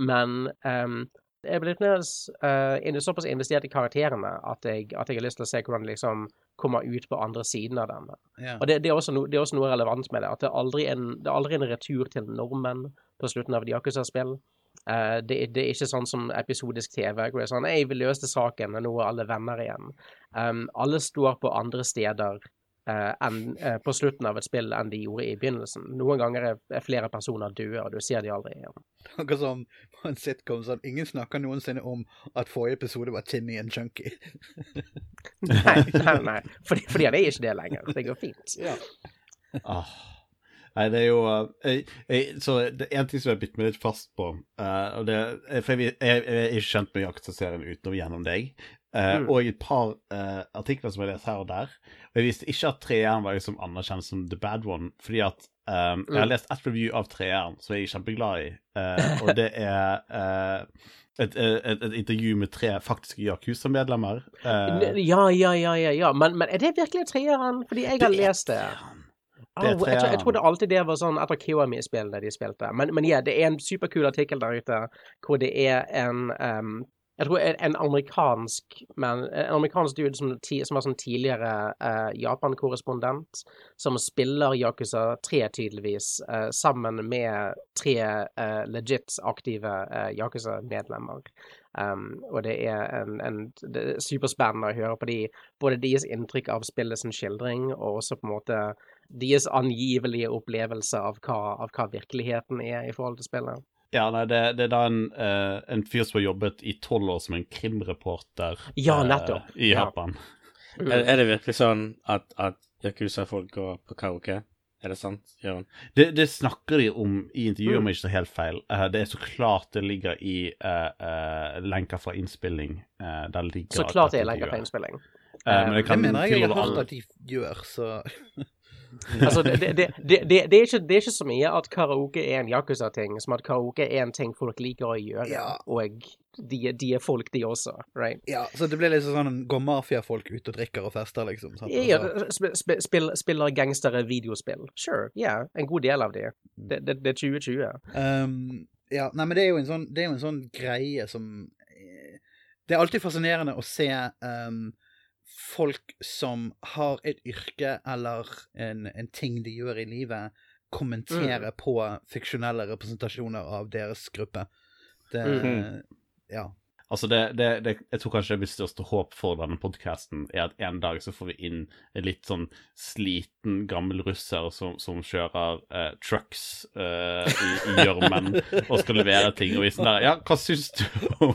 Men eh, jeg nøds, eh, såpass investert i karakterene at jeg, at jeg har lyst til å se hvordan det liksom kommer ut på andre siden av den. Yeah. Og det, det, er også no, det er også noe relevant med det, at det er aldri en, det er aldri en retur til nordmenn på slutten av Yakuza-spill. Uh, det, det er ikke sånn som episodisk TV, hvor det er sånn 'Ei, vi løste saken, og nå er alle venner igjen. Um, alle står på andre steder uh, en, uh, på slutten av et spill enn de gjorde i begynnelsen. Noen ganger er, er flere personer døde, og du ser de aldri igjen. Noe som på en sitcom sånn Ingen snakker noensinne om at forrige episode var Timmy and junkie. Nei, nei, nei. Fordi, fordi han er ikke det lenger. Det går fint. Ah. Nei, det er jo uh, jeg, jeg, Så det er en ting som jeg har bitt meg litt fast på, uh, og det For jeg, jeg, jeg er ikke kjent med Yakuza-serien utenom gjennom deg. Uh, mm. Og i et par artikler som jeg leste her og der. Og jeg visste ikke at treeren var liksom anerkjent som the bad one, fordi at um, Jeg har mm. lest ett review av treeren som jeg er kjempeglad i, og det er et, et, et, intervju med tre faktiske Yakuza-medlemmer. Uh, ja, ja, ja, ja. ja. Men, men, er det virkelig treeren? Fordi jeg har lest det. Oh, jeg, jeg, jeg trodde alltid det var sånn etter Kiwami-spillene de spilte. Men, men ja, det er en superkul artikkel der ute hvor det er en um, jeg tror en amerikansk men, en amerikansk dude som, som var sånn tidligere uh, Japan-korrespondent, som spiller Yakuza 3, tydeligvis, uh, sammen med tre uh, legit aktive Yakuza-medlemmer. Um, og det er, en, en, er superspennende å høre på de, både deres inntrykk av spillet sin skildring, og også på en måte deres angivelige opplevelse av hva, av hva virkeligheten er i forhold til spillet. Ja, nei, det, det er da en, uh, en, fyr som har jobbet i tolv år som en krimreporter ja, nettopp. Uh, i Japan. Ja. Mm. Er, er, det virkelig sånn at, at Yakuza-folk går på karaoke? Er det sant, Jørgen? Det, det, snakker de om i intervjuet, om mm. ikke så helt feil. Uh, det er så klart det ligger i lenker fra innspilling. der ligger Så klart det er lenker fra innspilling. men det, kan, det mener jeg jeg har hørt at de gjør, så altså, det, det, det, det, er ikke, det er ikke så mye at karaoke er en Yakuza-ting, som at karaoke er en ting folk liker å gjøre. Ja. Og de, de, er folk, de også. right? Ja, så det blir liksom sånn Går mafiafolk ut og drikker og fester, liksom? Sant? Ja, sp sp spill, spiller gangstere videospill. Sure, ja. Yeah, en god del av det. Det, det, er 2020. Um, ja, nei, men det er jo en sånn, det jo en sånn greie som eh, Det er alltid fascinerende å se um, folk som har et yrke eller en, en ting de gjør i livet, kommentere mm. på fiksjonelle representasjoner av deres gruppe. Det mm. Ja. Altså det, det, det, jeg tror kanskje det mitt største håp for denne podkasten er at en dag så får vi inn en litt sånn sliten, gammel russer som, som kjører eh, trucks eh, i gjørmen og skal levere ting. Og vi sånn der Ja, hva syns du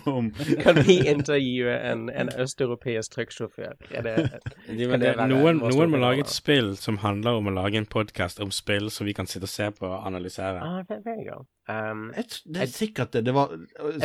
om Kan vi intervjue en, en østeuropeisk trucksjåfør? Er det, det noen, noen må lage et spill som handler om å lage en podkast om spill som vi kan sitte og se på og analysere. Ah, det, you go. Um, jeg, det er sikkert det. Det var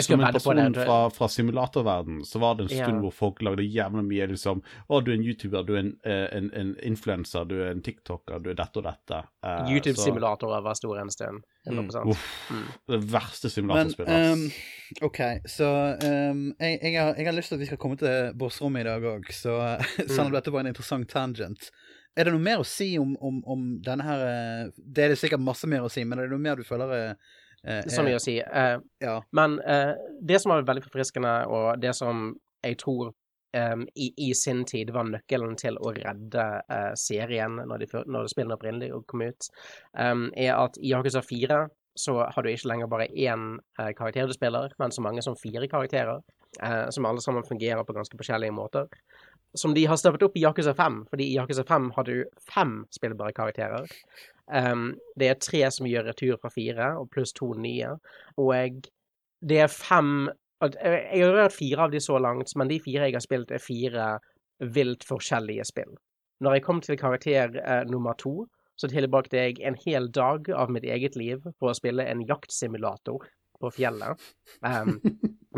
Som en person fra, fra simulatorverden, så var det en stund ja. hvor folk lagde jævla mye liksom Å, du er en YouTuber, du er en, eh, en, en influenser, du er en TikToker, du er dette og dette. Uh, YouTube-simulatorer var store en stund. Mm. Mm. Det verste simulatorspillet. Um, OK, så um, jeg, jeg, har, jeg, har, lyst til at vi skal komme til bossrommet i dag òg, så selv om dette var en interessant tangent. Er det noe mer å si om, om, om denne her eh, Det er det sikkert masse mer å si, men er det noe mer du føler er Eh, så mye å si. Eh, ja. Men eh, det som var veldig forfriskende, og det som jeg tror um, i, i, sin tid var nøkkelen til å redde uh, serien når, de, når spillene opprinnelig kom ut, um, er at i Yakuza 4 så har du ikke lenger bare én uh, karakter du spiller, men så mange som fire karakterer, uh, som alle sammen fungerer på ganske forskjellige måter. Som de har stoppet opp i Yakuza 5, fordi i Yakuza 5 har du fem spillbare karakterer. Um, det er tre som gjør retur fra fire, og pluss to nye. Og det er fem Jeg har hørt fire av de så langt, men de fire jeg har spilt, er fire vilt forskjellige spill. Når jeg kom til karakter uh, nummer to, så tilbrakte jeg en hel dag av mitt eget liv på å spille en jaktsimulator på fjellet. Um,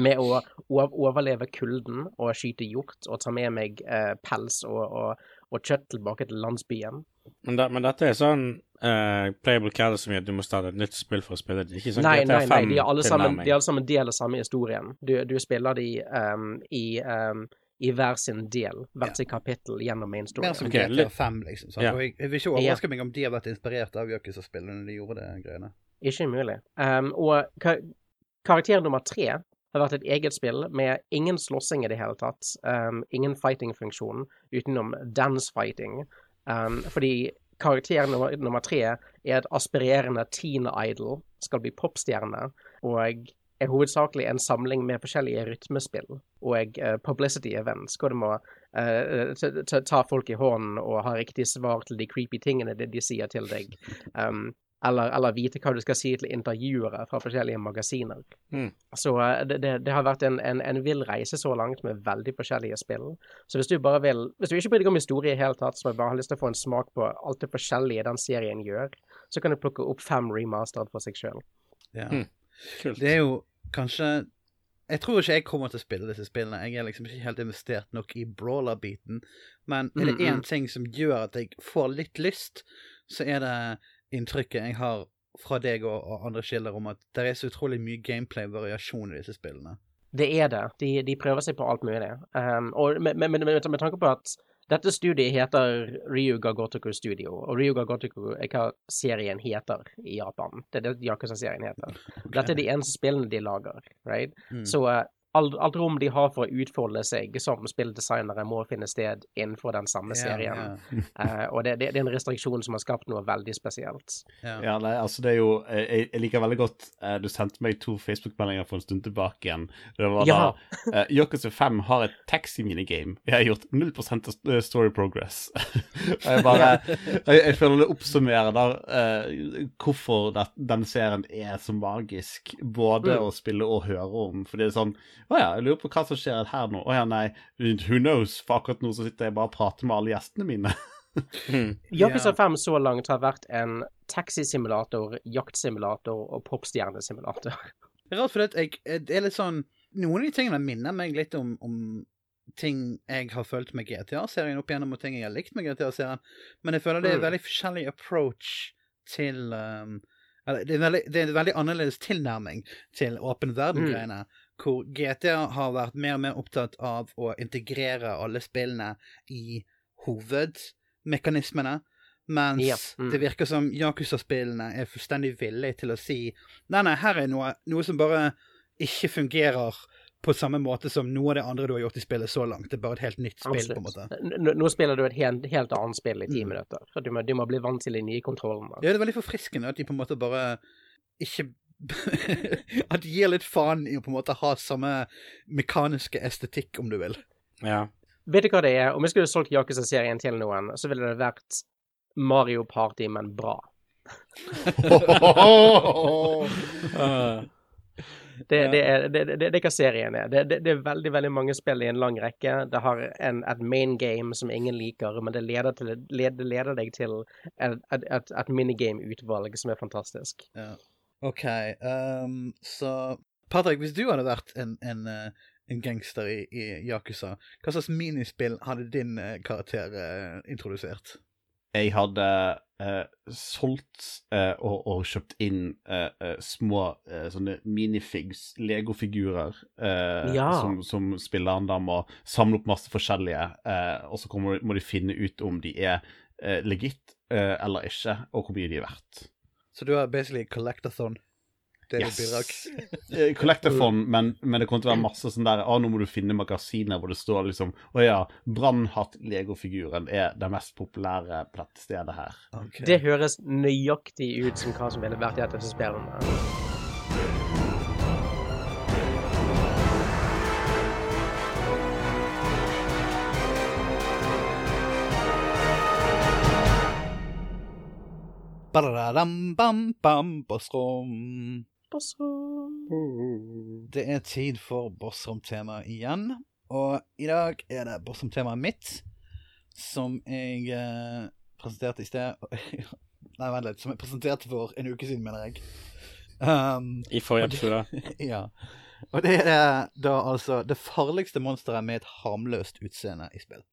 med å overleve kulden og skyte hjort og ta med meg uh, pels og, og, og, kjøtt tilbake til landsbyen. Men, da, men dette er sånn uh, playable character som gjør at du må starte et nytt spill for å spille det? Ikke sånn nei, nei, nei, de er alle sammen, de er alle sammen del av samme historien. Du, du spiller de um, i um, i hver sin del, hvert sitt kapittel gjennom main story. Mer som okay, GTA 5, liksom. Ja. Og jeg, jeg, vil ikke overraske meg om de har vært inspirert av Yakuza-spillene når de gjorde det greiene. Ikke umulig. Um, og ka karakter nummer tre har vært et eget spill med ingen slåssing i det hele tatt. Um, ingen fighting-funksjon utenom dance-fighting. Um, fordi karakter nummer, nummer, tre er et aspirerende teen idol, skal bli popstjerne, og er hovedsakelig en samling med forskjellige rytmespill og uh, publicity events, hvor du må ta folk i hånden og ha riktig svar til de creepy tingene de, de sier til deg. Um, eller, eller, vite hva du skal si til intervjuere fra forskjellige magasiner. Mm. Så eh, det, det, det, har vært en, en, en, vill reise så langt med veldig forskjellige spill. Så hvis du bare vil Hvis du ikke bryr deg om historie i hele tatt, så bare har lyst til å få en smak på alt det forskjellige den serien gjør, så kan du plukke opp fem remastered for seg sjøl. Ja. Mm. Det er jo kanskje Jeg tror ikke jeg kommer til å spille disse spillene. Jeg er liksom ikke helt investert nok i brawler-biten. Men er det Mm, mm. én ting som gjør at jeg får litt lyst, så er det inntrykket jeg har fra deg og, og andre kilder om at det er så utrolig mye gameplay-variasjon i disse spillene. Det er det. De, de prøver seg på alt mulig. Um, og med, med, med, med, tanke på at dette studiet heter Ryuga Gotoku Studio, og Ryuga Gotoku er hva serien heter i Japan. Det er det Yakuza-serien heter. Dette er de eneste spillene de lager, right? Mm. Så eh, alt, alt rom de har for å utfolde seg som spilldesignere, må finne sted innenfor den samme serien. Yeah. uh, og det, det, det er en restriksjon som har skapt noe veldig spesielt. Yeah. ja. Nei, altså det er jo Jeg, jeg liker veldig godt uh, Du sendte meg to Facebook-meldinger for en stund tilbake igjen. Det var Ja. da uh, Yakuza 5 har et taxi-minigame. Jeg har gjort 0 av story progress. og jeg bare jeg, jeg føler det oppsummerer der uh, hvorfor det, den serien er så magisk. Både Mm. å spille og høre om. For det er sånn Å ja, jeg lurer på hva som skjer her nå. Å ja, nei, who knows? For akkurat nå så sitter jeg bare og prater med alle gjestene mine. Mm. Yakuza Ja. 5 så langt har vært en taxisimulator, jaktsimulator og popstjernesimulator. Det er rart, for det, jeg, det er litt sånn Noen av de tingene minner meg litt om, om ting jeg har følt med GTA-serien opp igjennom, og ting jeg har likt med GTA-serien, men jeg føler det er en veldig forskjellig approach til um, eller, det, er veldig, det er en veldig annerledes tilnærming til åpen verden-greiene. Hvor GTA har vært mer og mer opptatt av å integrere alle spillene i hovedmekanismene. Mens Ja, mm. det virker som Yakuza-spillene er fullstendig villige til å si Nei, nei, her er noe, noe som bare ikke fungerer på samme måte som noe av det andre du har gjort i spillet så langt. Det er bare et helt nytt spill, på en måte. Absolutt. N- Nå spiller du et helt, helt annet spill i ti Mm. minutter. Du må, du må bli vant til de nye kontrollene. Ja, det er veldig forfriskende at de på en måte bare ikke At de gir litt faen i å på en måte ha samme mekaniske estetikk, om du vil. Ja. Vet du hva det er? Om jeg skulle solgt Yakuza-serien til noen, så ville det vært Mario Party, men bra. Det, det, er, det, det, det er hva serien er. Det, det, det er veldig veldig mange spill i en lang rekke. Det har en, et main game som ingen liker, men det leder, til, leder, leder deg til et, et, et minigame-utvalg som er fantastisk. Ja. OK, Um, så Patrick, hvis du hadde vært en, en, eh, en gangster i, i Yakuza, hva slags minispill hadde din eh, karakter uh, introdusert? jeg hadde uh, solgt uh, og, og kjøpt inn små sånne minifigs, legofigurer, eh, Ja. som, som spilleren da må samle opp masse forskjellige, eh, og så kommer, må de finne ut om de er legit eller ikke, og hvor mye de er verdt. Så du har basically collectathon? Det er ditt bidrag? Eh, men, men det kommer til å være masse sånn der Å, nå må du finne magasiner hvor det står liksom Å ja, Brannhatt-legofiguren er det mest populære på her. Okay. Det høres nøyaktig ut som hva som ville vært i et av Bossrom. Det er tid for Bossrom-tema igjen. Og i dag er det Bossrom-temaet mitt, som jeg eh, presenterte i sted Nei, vent litt. Som jeg presenterte for en uke siden, mener jeg. Um, I forrige episode. ja. Og det er da altså det farligste monsteret med et harmløst utseende i spill.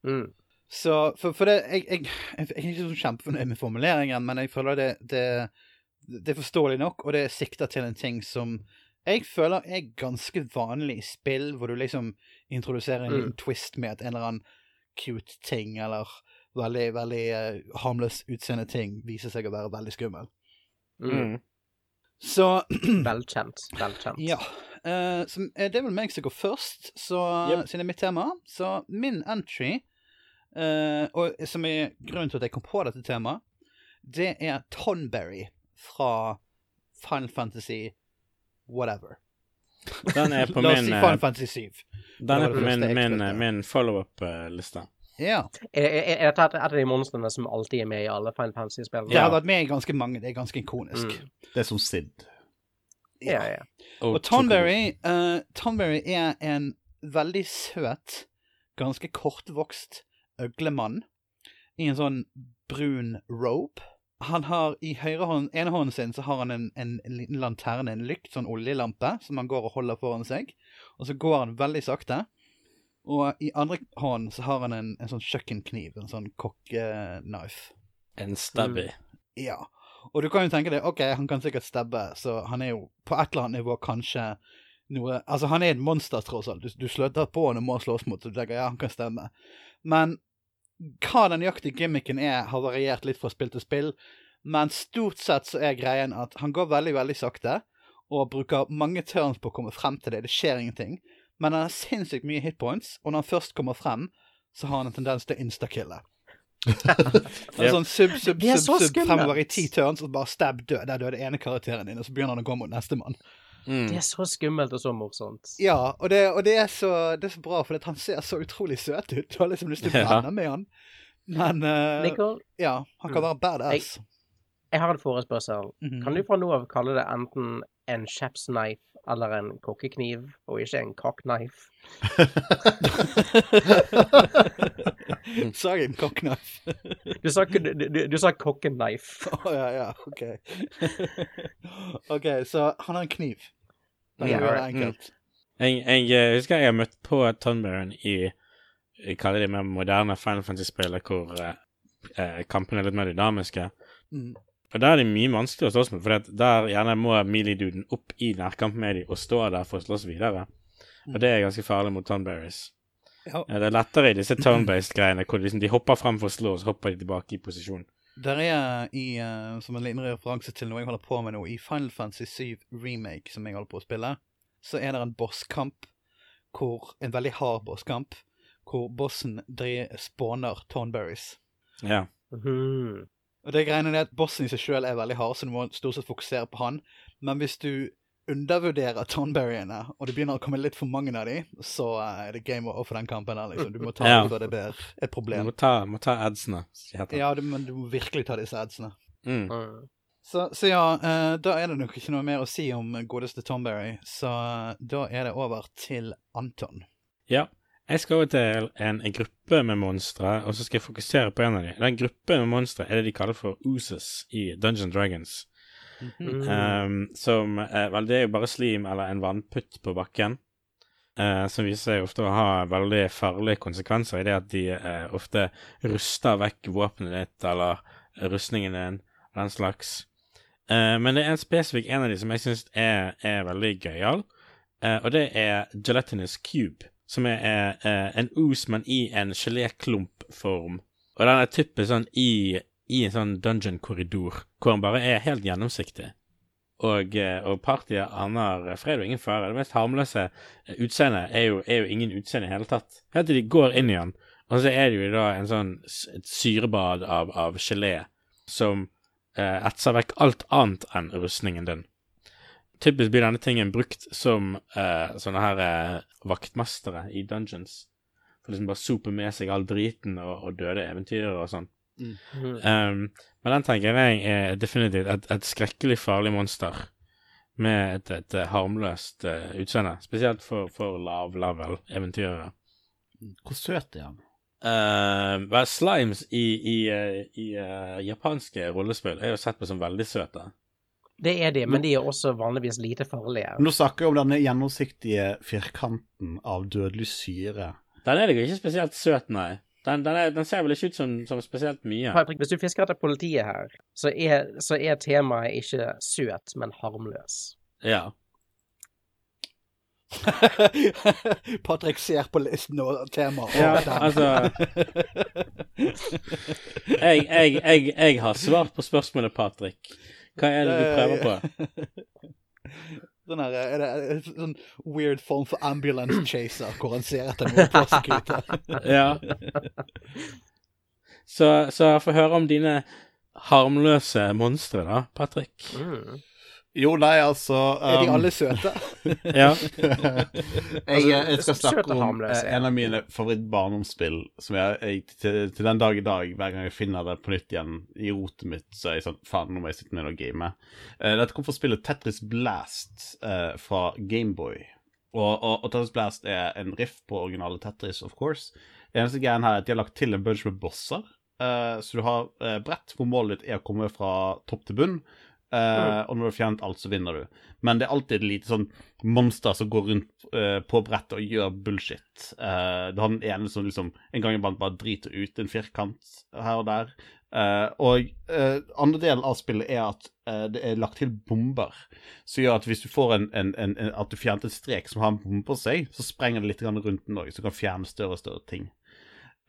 Mm. Så for, for det jeg, jeg, jeg er ikke så kjempefornøyd med formuleringen, men jeg føler det, det, det er forståelig nok, og det sikter til en ting som jeg føler er ganske vanlig i spill, hvor du liksom introduserer en Mm. twist med at en eller annen cute ting, eller veldig, veldig eh, harmløs utseende ting, viser seg å være veldig skummel. Mm. Mm. Så Velkjent. Velkjent. Ja. Uh, så eh, det er vel meg som går først, så, Yep. siden det er mitt tema. Så min entry, eh, og som er grunnen til at jeg kom på dette temaet, det er Tonberry fra Final Fantasy whatever. Den er på La oss min, si eh, Final Fantasy 7. den er på min, min, min follow-up-liste. Ja. Er, er, er dette et, av de monstrene som alltid er med i alle Final Fantasy-spillene? Det har vært med i ganske mange. Det er ganske ikonisk. Mm. Det er som Sid. Ja, ja. Og Tonberry, uh, Tonberry er en veldig søt, ganske kortvokst øglemann i en sånn brun robe. han har i høyre hånd, ene hånden sin så har han en, en, en liten lanterne, en lykt, sånn oljelampe, som han går og holder foran seg. Og så går han veldig sakte. Og i andre hånd så har han en, en sånn kjøkkenkniv, en sånn kokkeknife. En stabby. Ja. Og du kan jo tenke deg, OK, han kan sikkert stabbe, så han er jo på et eller annet nivå kanskje noe Altså, han er et monster, tross alt. Du, du sløter på han og må slåss mot, så du tenker ja, han kan stemme. Men hva den nøyaktige gimmicken er, har variert litt fra spill til spill. Men stort sett så er greien at han går veldig, veldig sakte. Og bruker mange turns på å komme frem til det. Det skjer ingenting. Men han har sinnssykt mye hitpoints, og når han først kommer frem, så har han en tendens til å instakille. er Sånn sub, sub, sub, sub fremover i ti turns, og bare stab død. Der døde ene karakteren din, og så begynner han å gå mot nestemann. Mm. Det er så skummelt og så morsomt. Ja, og det, og det, er, så, det er så bra, for han ser så utrolig søt ut. Du har liksom lyst til å Ja. med han. Men uh, Nicole, ja, han kan Mm. være badass. jeg har en forespørsel. Mhm. Kan du fra nå av kalle det enten en chef's knife eller en kokkekniv, og ikke en cockknife? Sa jeg en cockknife? Du sa, du, du, du sa kokkeknife. Å ja, ja, OK. OK, så han har en kniv. Det Ja, gjør det Mm. enkelt. Jeg, jeg eh, husker jeg har møtt på Tonberren i jeg kaller det mer moderne Final Fantasy-spillet, hvor eh, eh, kampene er litt mer dynamiske. Mm. Og der er det mye vanskeligere å slåss med, for der gjerne må melee-duden opp i nærkamp med dem og stå der for å slåss videre. Og det er ganske farlig mot Tonberries. Ja. Det er lettere i disse turn-based-greiene, hvor liksom de hopper frem for å slå, og så hopper de tilbake i posisjon. Der er i, uh, som en liten referanse til noe jeg holder på med nå, i Final Fantasy 7 Remake, som jeg holder på å spille, så er det en bosskamp, hvor, en veldig hard bosskamp, hvor bossen spawner Tonberries. Ja. Mhm. Og det greiene er at bossen i seg sjøl er veldig hard, så du må stort sett fokusere på han. Men hvis du undervurderer tonberryene, og det begynner å komme litt for mange av de, så eh, er det game over for den kampen der, liksom. Du må ta Ja. det før det blir et Du må ta, må ta adsene. Ja, du, men du må virkelig ta disse adsene. Mm. Mm. Så, så ja, eh, da er det nok ikke noe mer å si om godeste Tonberry, så eh, da er det over til Anton. Ja. Jeg skal over til en, en gruppe med monstre, og så skal jeg fokusere på en av dem. Den gruppen med monstre er det de kaller for Ooses i Dungeon Dragons. Mm. Um, som er, Vel, det er jo bare slim eller en vannputt på bakken. Uh, som viser seg ofte å ha veldig farlige konsekvenser i det at de uh, ofte ruster vekk våpenet ditt eller rustningen din, den slags. Uh, men det er en spesifikk en av de som jeg syns er, er veldig gøyal, eh, og det er Gelatinous Cube. Som er, er, en os, men i en geléklumpform. Og den er typisk sånn i, i en sånn dungeon-korridor, hvor den bare er helt gjennomsiktig. Og, eh, og partiet aner fred og ingen fare. Det mest harmløse utseendet er, jo- er jo ingen utseende i hele tatt. Helt til de går inn i den, og så er det jo da en sånn et syrebad av, av gelé som eh, etser vekk alt annet enn rustningen din. Typisk blir denne tingen brukt som uh, sånne her uh, vaktmestere i dungeons. For liksom bare sope med seg all driten og, og døde eventyrere og sånn. Mm. Um, men den tenker jeg er definitivt et, et skrekkelig farlig monster. Med et, et, eh, harmløst uh, utseende. Spesielt for, for lav level eventyrere. Hvor søt er han? Uh, slimes i, i, i, i japanske rollespill er jo sett på som veldig søte. Det er de, men de er også vanligvis lite farlige. Nå snakker jeg om denne gjennomsiktige firkanten av dødelig syre. Den er jo ikke spesielt søt, nei. Den, den, er, den ser vel ikke ut som, som spesielt mye. Patrick, hvis du fisker etter politiet her, så er, så er temaet ikke søt, men harmløs. Ja. Patrick ser på listen og temaet. Ja, altså jeg, jeg, jeg, jeg har svart på spørsmålet, Patrick. Hva er det du prøver på? Sånn her, er det en sånn weird form for ambulance chaser, hvor han ser etter noen prosecutor. Ja. Så, så få høre om dine harmløse monstre, da, Patrick. Mm. Jo, nei, altså Er de um, alle søte? Ja. jeg, jeg skal snakke om eh, ja. en av mine favoritt-barndomsspill, som jeg, jeg til, til den dag i dag, hver gang jeg finner det på nytt igjen i rotet mitt, så er jeg sånn Faen, nå må jeg sitte ned og game. Uh, dette kom fra spillet Tetris Blast uh, fra Gameboy. Og, og, og Tetris Blast er en riff på originale Tetris, of course. Det eneste greien her er at de har lagt til en bunch med bosser. Uh, så du har eh, brett hvor målet ditt er å komme fra topp til bunn. Eh, Og når du har fjernet alt, så vinner du. Men det er alltid et lite sånn monster som går rundt uh, på brettet og gjør bullshit. Uh, du har den ene som liksom en gang iblant bare driter ut en firkant her og der. Og andre delen av spillet er at det er lagt til bomber. Som gjør at hvis du får en, en, en, en At du fjernet en strek som har en bombe på seg, så sprenger det litt rundt den òg, så du kan fjerne større og større ting.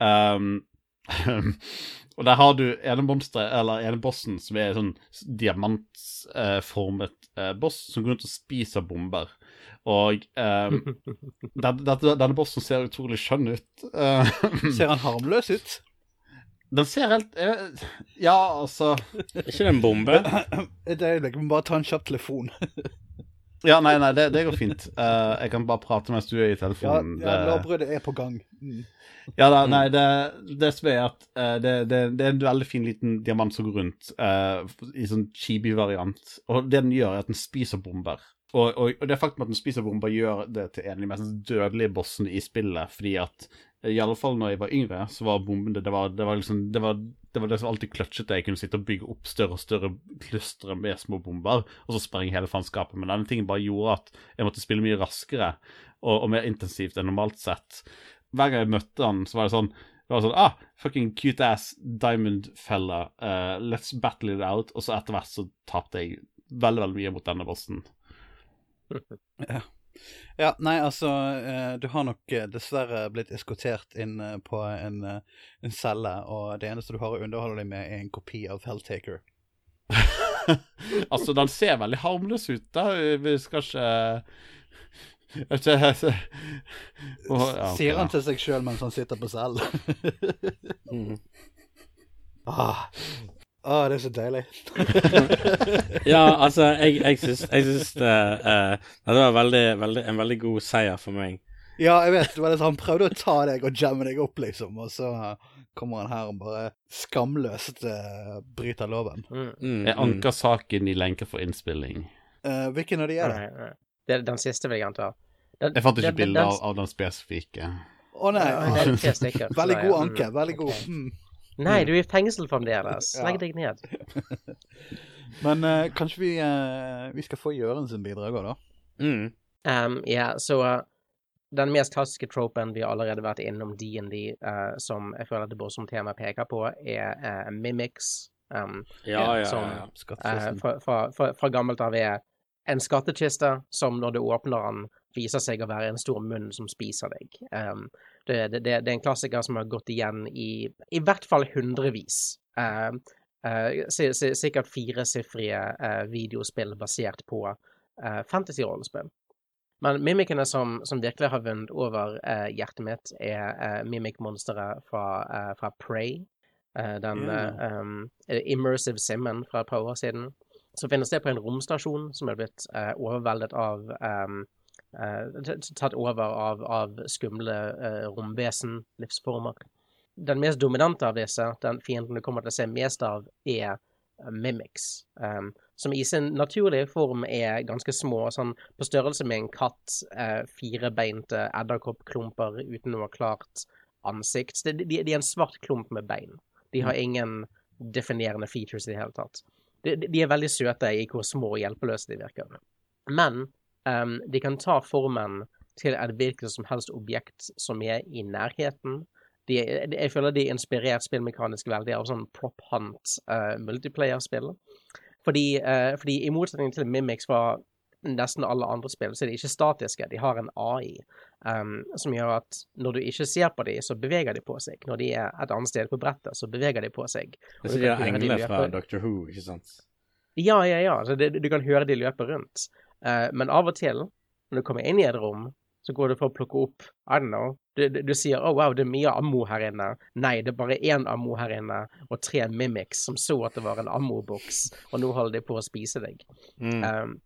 Um, og der har du ene monsteret, eller ene bossen, som er sånn diamantformet eh, boss, som går rundt og spiser bomber. Og um, denne, denne bossen ser utrolig skjønn ut. Uh, Ser han harmløs ut? den ser helt eh, Ja, altså Er ikke det en bombe? Et øyeblikk, vi må bare ta en kjapp telefon. Ja, nei, nei, det, det går fint. Uh, jeg kan bare prate mens du er i telefonen. ja Det- Lovbruddet er på gang. Mm. Ja, da, nei, det, det som er at uh, det, det, det er en veldig fin liten diamant som går rundt uh, i sånn chibi-variant. Og det den gjør, er at den spiser bomber. Og, og, og det faktum at den spiser bomber, gjør det til en av de mest dødelige bossene i spillet. Fordi at i alle fall når jeg var yngre, så var bombene det var, det var liksom det var, det var det som alltid kløtsjet. Jeg kunne sitte og bygge opp større og større klustre med små bomber, og så sprenge hele faenskapet. Men denne tingen bare gjorde at jeg måtte spille mye raskere og, og mer intensivt enn normalt sett. Hver gang jeg møtte han, så var det sånn det var sånn, ah, fucking cute ass diamond fella, Uh, let's battle it out. Og så etter hvert så tapte jeg veldig, veldig mye mot denne bossen. Ja, nei, altså eh, Du har nok eh, dessverre blitt eskortert inn eh, på en, en celle, og det eneste du har å underholde deg med, er en kopi av Helltaker. altså, den ser veldig harmløs ut, da. Vi skal ikke jeg- ja, okay, Sier han til seg sjøl mens han sitter på cellen. Mm. ah. Ah, det er så deilig. Ja, altså, jeg, jeg syns, jeg syns det, eh, det var veldig, veldig, en veldig god seier for meg. Ja, jeg vet. Det var det Han prøvde å ta deg og jamme deg opp, liksom, og så kommer han her og bare skamløst uh, bryter loven. Mm. Mm, Jeg anker saken i lenker for innspilling. Eh, hvilken av de er det? Nei, nei. Det er den siste, vil jeg anta. Jeg fant ikke bilde av, av den spesifikke. Å nei! Ja, Veldig god mm, anke. Veldig god. Okay. Mm. Nei, du er i fengsel fremdeles. Ja. Legg deg ned. Men uh, kanskje vi, uh, vi skal få Jørens sin bidrag òg, da? Mm. Um, ja, så uh, den mest klassiske tropen vi har allerede vært innom D&D, uh, som jeg føler at det som tema peker på, er uh, mimics. Um, Ja, ja, ja. som- ja. uh, fra, fra, fra, fra gammelt av er en skattkiste som når du åpner den, viser seg å være en stor munn som spiser deg. Um, det, det, det, er en klassiker som har gått igjen i i hvert fall hundrevis. Uh, uh, si- si- sikkert firesifrige uh, videospill basert på uh, fantasy-rollespill. Men mimikene som, som virkelig har vunnet over hjertet mitt, er mimic-monsteret fra, fra Prey. Den um, immersive simmen fra et par år siden. Så finnes det på en romstasjon som er blitt overveldet av um, Tatt over av, av skumle uh, romvesen, livsformer. Den mest dominante av disse, den fienden du kommer til å se mest av, er mimics. Um, som i sin naturlige form er ganske små, sånn på størrelse med en katt, uh, firebeinte edderkoppklumper uten noe klart ansikt. De, de, de er en svart klump med bein. De har ingen definerende features i det hele tatt. De, de er veldig søte i hvor små og hjelpeløse de virker. Men um, de kan ta formen til et hvilket som helst objekt som er i nærheten. De, jeg føler de er inspirert spillmekanisk veldig av sånn prop hunt uh, multiplayer-spill. Fordi, uh, fordi i motsetning til Mimics fra nesten alle andre spill, så er de ikke statiske. De har en AI um, som gjør at når du ikke ser på dem, så beveger de på seg. Når de er et annet sted på brettet, så beveger de på seg. Det er de høre fra Doctor Who, ikke sant? ja, ja, ja. Så det, du kan høre de løpe rundt. Eh, men av og til, når du kommer inn i et rom, så går du for å plukke opp I don't know. Du, du, du sier 'Å, oh, wow, det er mye ammo her inne'. Nei, det er bare én ammo her inne, og tre mimics som så at det var en ammoboks, og nå holder de på å spise deg. Mm. Um,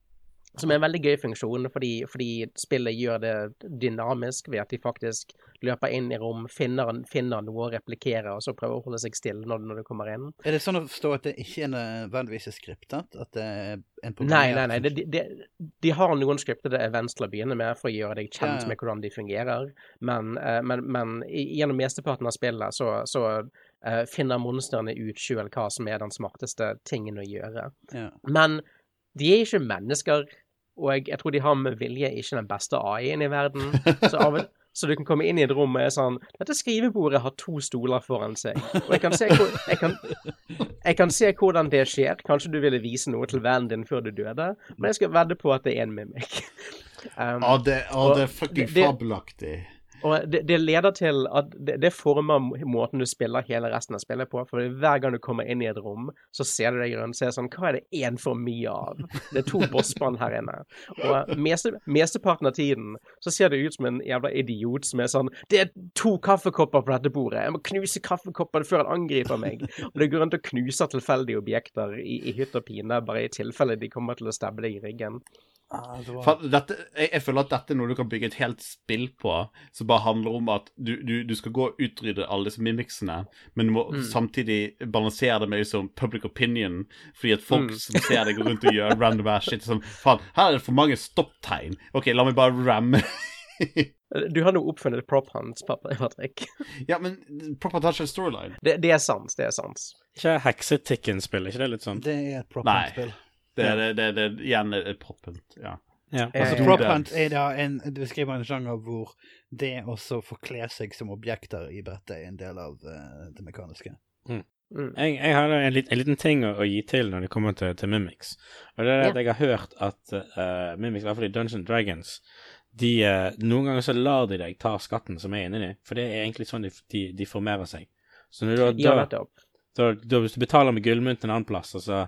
som er en veldig gøy funksjon, fordi, fordi spillet gjør det dynamisk ved at de faktisk løper inn i rom, finner, finner noe å replikere, og så prøver å holde seg stille når, når du kommer inn. Er det sånn å forstå at det ikke er nødvendigvis er skriptet? At det er en Nei, nei, nei. De, de, de har noen skriptede events til å begynne med for å gjøre deg kjent med hvordan de fungerer, men, eh, men, men gjennom mesteparten av spillet så, så eh, finner monstrene ut sjøl hva som er den smarteste tingen å gjøre. Ja. Men de er ikke mennesker, og jeg, tror de har med vilje ikke den beste AI-en i verden. Så, av, så du kan komme inn i et rom og er sånn Dette skrivebordet har to stoler foran seg, og jeg kan se, hvor, jeg kan, jeg kan se hvordan det skjer. Kanskje du ville vise noe til vennen din før du døde, men jeg skal vedde på at det er en mimikk. Um, Å, det, å, det er fucking fabelaktig. Og det, det leder til at det, det former måten du spiller hele resten av spillet på. For hver gang du kommer inn i et rom, så ser du deg rundt og ser sånn Hva er det én for mye av? Det er to bossbånd her inne. Og meste, mesteparten av tiden så ser det ut som en jævla idiot som er sånn Det er to kaffekopper på dette bordet. Jeg må knuse kaffekoppene før han angriper meg. Og det går rundt og knuser tilfeldige objekter i, i hytt og pine, bare i tilfelle de kommer til å stabbe deg i ryggen. Ah, det var- For dette, jeg, jeg føler at dette er noe du kan bygge et helt spill på, som bare handler om at du, du, du skal gå og utrydde alle disse mimicsene, men du må samtidig balansere det med liksom public opinion, fordi at folk som ser deg rundt og gjør random ass shit sånn Faen, her er det for mange stopptegn. OK, la meg bare ramme. Du har nå oppfunnet prop hans, pappa, Patrick. ja, men prop hans har ikke en storyline. Det, det er sant, det er sant. Ikke Heksetikken-spill, ikke det litt sånn? Det er et prop Nei. Det er det, det, det, igjen et proppent. Ja. Ja. Eh, Altså, Ja. prop hunt er da en beskriver en sjanger hvor det også forkle seg som objekter i brettet er en del av uh, det mekaniske. Mm. Jeg, jeg har en, lit, en liten ting å, å gi til når det kommer til, til Mimics. Og det er at Ja. jeg har hørt at uh, Mimics, i hvert fall i Dungeons Dragons, de, uh, noen ganger så lar de deg ta skatten som er inni dem, for det er egentlig sånn de, de, de formerer seg. Så når du, da, Ja, da, da, da, hvis du betaler med gullmynt en annen plass, og så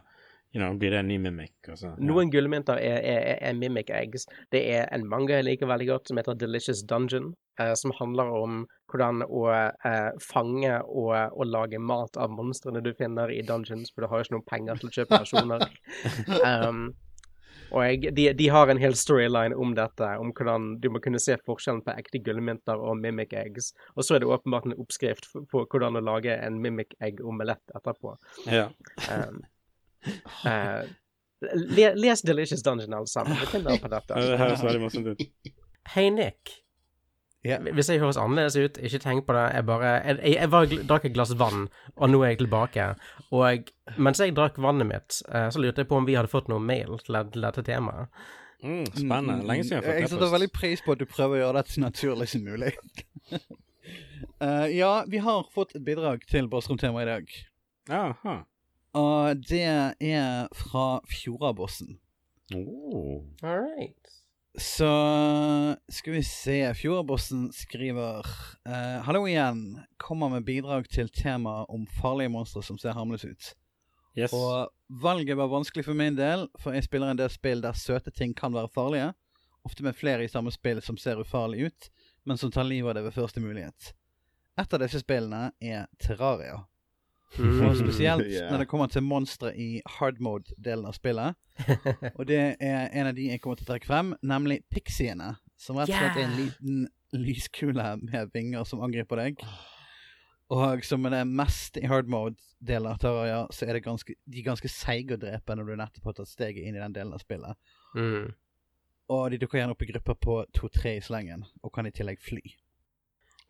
you know, blir det en ny mimic. Og så, ja. Noen gullmynter er, er, er, er mimic eggs. Det er en manga jeg liker veldig godt som heter Delicious Dungeon, eh, som handler om hvordan å eh, fange og, og lage mat av monstrene du finner i dungeons, for du har jo ikke noen penger til å kjøpe personer. um, og jeg, de, de har en hel storyline om dette, om hvordan du må kunne se forskjellen på ekte gullmynter og mimic eggs. Og så er det åpenbart en oppskrift på hvordan å lage en mimic egg-omelett etterpå. ja. Um, eh, le, les Delicious Dungeon, alle sammen. Vi finner på dette. Det høres veldig morsomt ut. Hei, Nick. Yeah. Hvis jeg høres annerledes ut, ikke tenk på det. Jeg bare Jeg, jeg, jeg var, drakk et glass vann, og nå er jeg tilbake. Og mens jeg drakk vannet mitt, eh, så lurte jeg på om vi hadde fått noe mail til, til dette temaet. Mm, spennende. Lenge siden jeg har Jeg fått setter e-post. veldig pris på at du prøver å gjøre dette så naturlig som mulig. uh, ja, vi har fått et bidrag til Bossrom-temaet i dag. Jaha. Og det er fra Fjordabossen. Oh. All right. Så skal vi se Fjordabossen skriver eh, Hallo igjen. Kommer med bidrag til temaet om farlige monstre som ser harmløse ut. Yes. Og valget var vanskelig for min del, for jeg spiller en del spill der søte ting kan være farlige. Ofte med flere i samme spill som ser ufarlig ut, men som tar livet av det ved første mulighet. Et av disse spillene er Terraria. Mm. Og spesielt Yeah. når det kommer til monstre i hard mode-delen av spillet. Og det er en av de jeg kommer til å trekke frem, nemlig pixiene. Som rett og slett er en liten lyskule med vinger som angriper deg. Og som er det mest i hard mode-delen av Terraria, så er det ganske, de ganske seige å drepe når du nettopp har tatt steget inn i den delen av spillet. Mm. Og de dukker gjerne opp i grupper på to-tre i slengen, og kan i tillegg fly.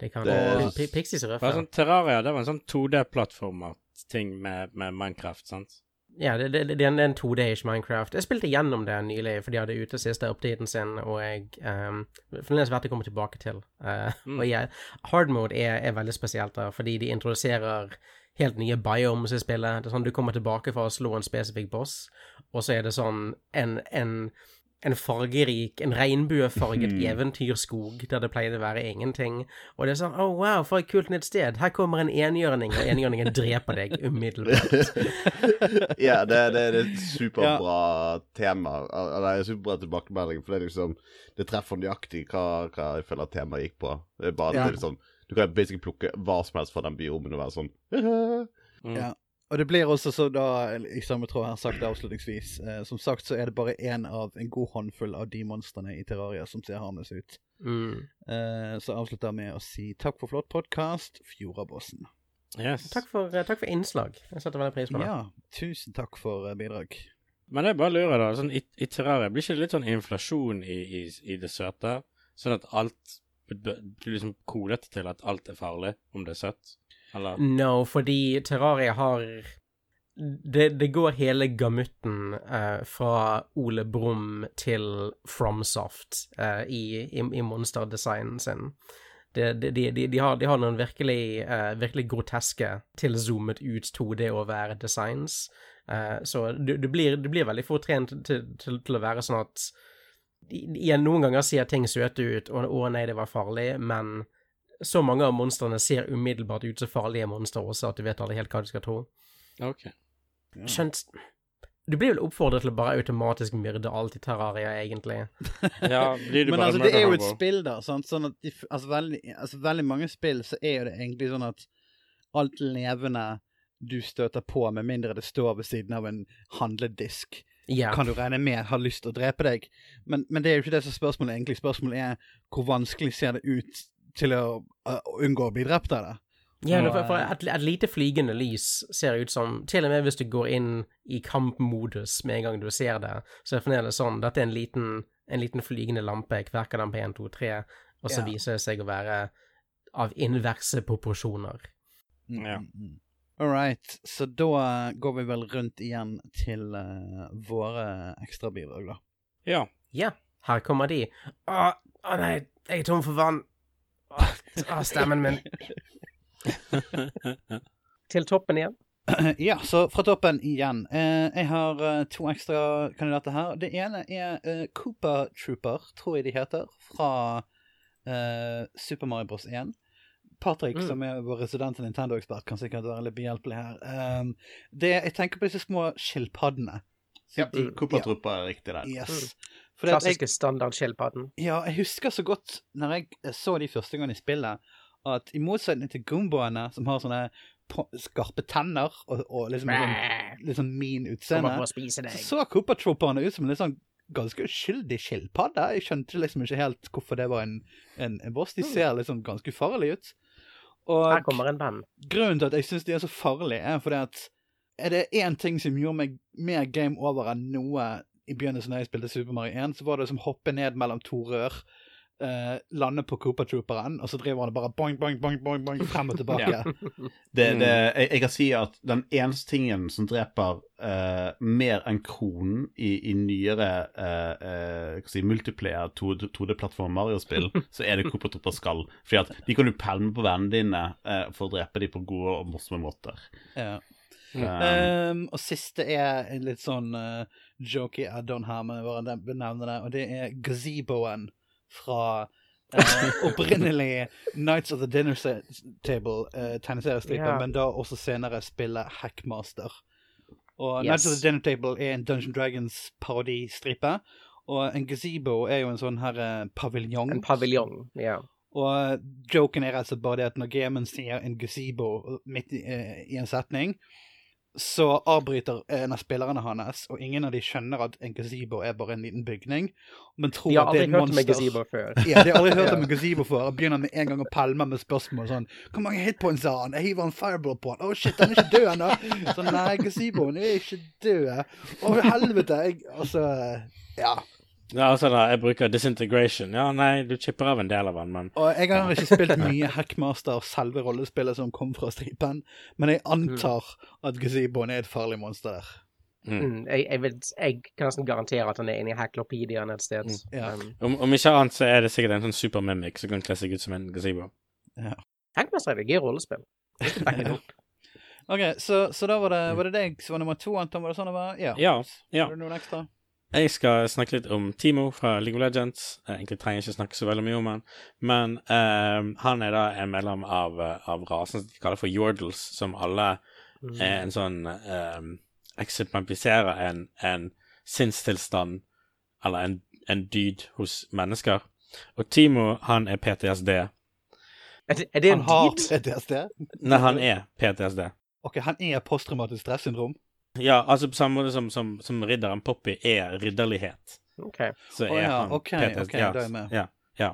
Det kan Det pi- Pixies er røffe. sånn Terraria, det var en sånn 2D-plattformer-ting med, med Minecraft, sant? Ja, det, det, det er en- det er en 2D-ish Minecraft. Jeg spilte gjennom det nylig, for de hadde ute siste updaten sin, og jeg um, Fremdeles verdt å komme tilbake til. Uh, Mm. Og jeg, hard mode er, er veldig spesielt der, fordi de introduserer helt nye biomes i spillet. Det er sånn Du kommer tilbake for å slå en spesifikk boss, og så er det sånn en, en en fargerik, en regnbuefarget mm. eventyrskog der det pleide å være ingenting. Og det er sånn Å, oh, wow, for et kult nytt sted. Her kommer en enhjørning, og enhjørningen dreper deg umiddelbart. ja, det, det, det er et superbra tema. Eller superbra tilbakemelding, for det er liksom Det treffer nøyaktig hva, hva jeg føler temaet gikk på. Det er bare Ja. det er liksom Du kan basically plukke hva som helst fra den biomen og være sånn Mm. Ja. Og det blir også så da, i samme tråd her sagt avslutningsvis, eh, som sagt så er det bare én av en god håndfull av de monstrene i Terraria som ser harmløse ut. Mm. Eh, så avslutter jeg med å si takk for flott podkast, Fjordabossen. Yes. Takk for, eh, takk for innslag. Jeg setter veldig pris på det. Ja, tusen takk for eh, bidrag. Men jeg bare lurer, da. Sånn, i, I Terraria, blir ikke det litt sånn inflasjon i, i, i det søte? Sånn at alt blir liksom kodet til at alt er farlig, om det er søtt? Eller No, fordi Terraria har det, det går hele gamutten eh, fra Ole Brumm til Fromsoft eh, i, i, i monsterdesignen sin. De, de, de, har, de har noen virkelig, eh, virkelig groteske, tilzoomet ut 2D over designs. Eh, så du, du, blir, du blir veldig fort trent til, til, til å være sånn at Igjen, noen ganger ser ting søte ut, og 'å nei, det var farlig', men så mange av monstrene ser umiddelbart ut som farlige monstre også, at du vet aldri helt hva du skal tro. OK. Skjønt Du blir vel oppfordret til å bare automatisk myrde alt i Terraria, egentlig. Ja, blir du Men bare altså, det er jo et spill, da. Sant? Sånn at de, altså, veldig, altså, veldig mange spill så er jo det egentlig sånn at alt levende du støter på, med mindre det står ved siden av en handledisk, Yeah. kan du regne med har lyst til å drepe deg. Men, men det er jo ikke det som er spørsmålet egentlig. Spørsmålet er hvor vanskelig ser det ut til å, uh, unngå å bli drept av det. Ja, Og, for, for et, et lite flygende lys ser ut som Til og med hvis du går inn i kampmodus med en gang du ser det, så er det fremdeles sånn Dette er en liten, en liten flygende lampe. Jeg kverker den på 1, 2, 3, og så Ja. viser det seg å være av inverse proporsjoner. Ja. Mm, All right. Så da går vi vel rundt igjen til uh, våre ekstrabidrag, da. Ja. Ja, her kommer de. Å, å nei, jeg er tom for vann. Å, stemmen min. Til toppen igjen. Ja, så fra toppen igjen. Eh, jeg har eh, to ekstra kandidater her. Det ene er eh, Cooper Trooper, tror jeg de heter, fra eh, Super Mario Bros. 1. Patrick, Mm. som er vår residente Nintendo-ekspert, kan sikkert være litt behjelpelig her. Um, det, jeg tenker på disse små skilpaddene. Ja, Mm. Cooper Trooper er riktig der. Yes. Klassiske standardskilpadden. ja, jeg husker så godt når jeg så de første gangene i spillet, at i motsetning til gumboene, som har sånne skarpe tenner og, og liksom sånn, liksom min utseende, så så Cooper Trooperne ut som en litt sånn ganske uskyldig skilpadde. Jeg skjønte liksom ikke helt hvorfor det var en, en, en boss. De ser liksom ganske ufarlige ut. Her kommer en venn. grunnen til at jeg syns de er så farlige, er fordi at er det én ting som gjorde meg mer game over enn noe i begynnelsen da jeg spilte Super Mario 1, så var det som hoppe ned mellom to rør, Uh, lande på Cooper Trooperen, og så driver han bare boing, boing, boing, boing, boing frem og tilbake. Det, Mm. det, jeg, jeg kan si at den eneste tingen som dreper uh, mer enn kronen i, i nyere uh, uh, si, multiplayer 2D-plattform Mario-spill, så er det Cooper skall. Fordi at de kan du pælme på vennene dine for å drepe dem på gode og morsomme måter. Ja. Um, Um, og siste er en litt sånn uh, jokey add-on her, men jeg bare benevner det, og det er gazeboen fra uh, opprinnelig Nights of the Dinner Table, uh, tegneseriestripen, Ja. men da også senere spille Hackmaster. Og Yes. Nights of the Dinner Table er en Dungeon Dragons parodistripe, og en gazebo er jo en sånn her uh, paviljong. En paviljong, ja. Og joken er altså bare det at når gamen sier en gazebo midt i, uh, i en setning, så avbryter en av spillerne hans, og ingen av de skjønner at en gazebo er bare en liten bygning, men tror Vi har at det aldri er hørt om en gazebo før. Ja, de har aldri hørt om en gazebo før, og begynner med en gang å pælme med spørsmål sånn Hvor mange hitpoints har han? Jeg hiver en fireball på han. Å, shit, han er ikke død ennå. Sånn, nei, gazeboen er ikke død. Å, helvete. Jeg Altså, ja. Ja, altså da, jeg bruker disintegration. Ja, nei, du chipper av en del av den, men Og jeg har ikke spilt mye Hackmaster, selve rollespillet som kom fra stripen, men jeg antar at gazeboen er et farlig monster der. mm. Mm, jeg, jeg, vil, jeg kan nesten garantere at han er inni i Hacklopediaen et sted. ja. Um, om, om ikke annet så er det sikkert en sånn supermimic som kan kle seg ut som en gazebo. Hackmaster er et gøy rollespill. OK, så, så da var det, var det deg som var nummer to, Anton? Var det sånn det var? Ja. Ja, ja. Var det noen ekstra? Jeg skal snakke litt om Timo fra League of Legends. Jeg egentlig trenger jeg ikke snakke så veldig mye om han, men ehm, han er da en medlem av, eh, av rasen de kaller for Yordles, som alle er en sånn um, eksemplifiserer en, en sinnstilstand eller en, en dyd hos mennesker. Og Timo, han er PTSD. Er det, er det en Han har? PTSD? Nei, han er PTSD. OK, han er posttraumatisk stressyndrom. Ja, altså på samme måte som, som, som ridderen Poppy er ridderlighet. Okay. så er er ja, han ok, PTSD. okay ja, da er jeg med. Ja, ja.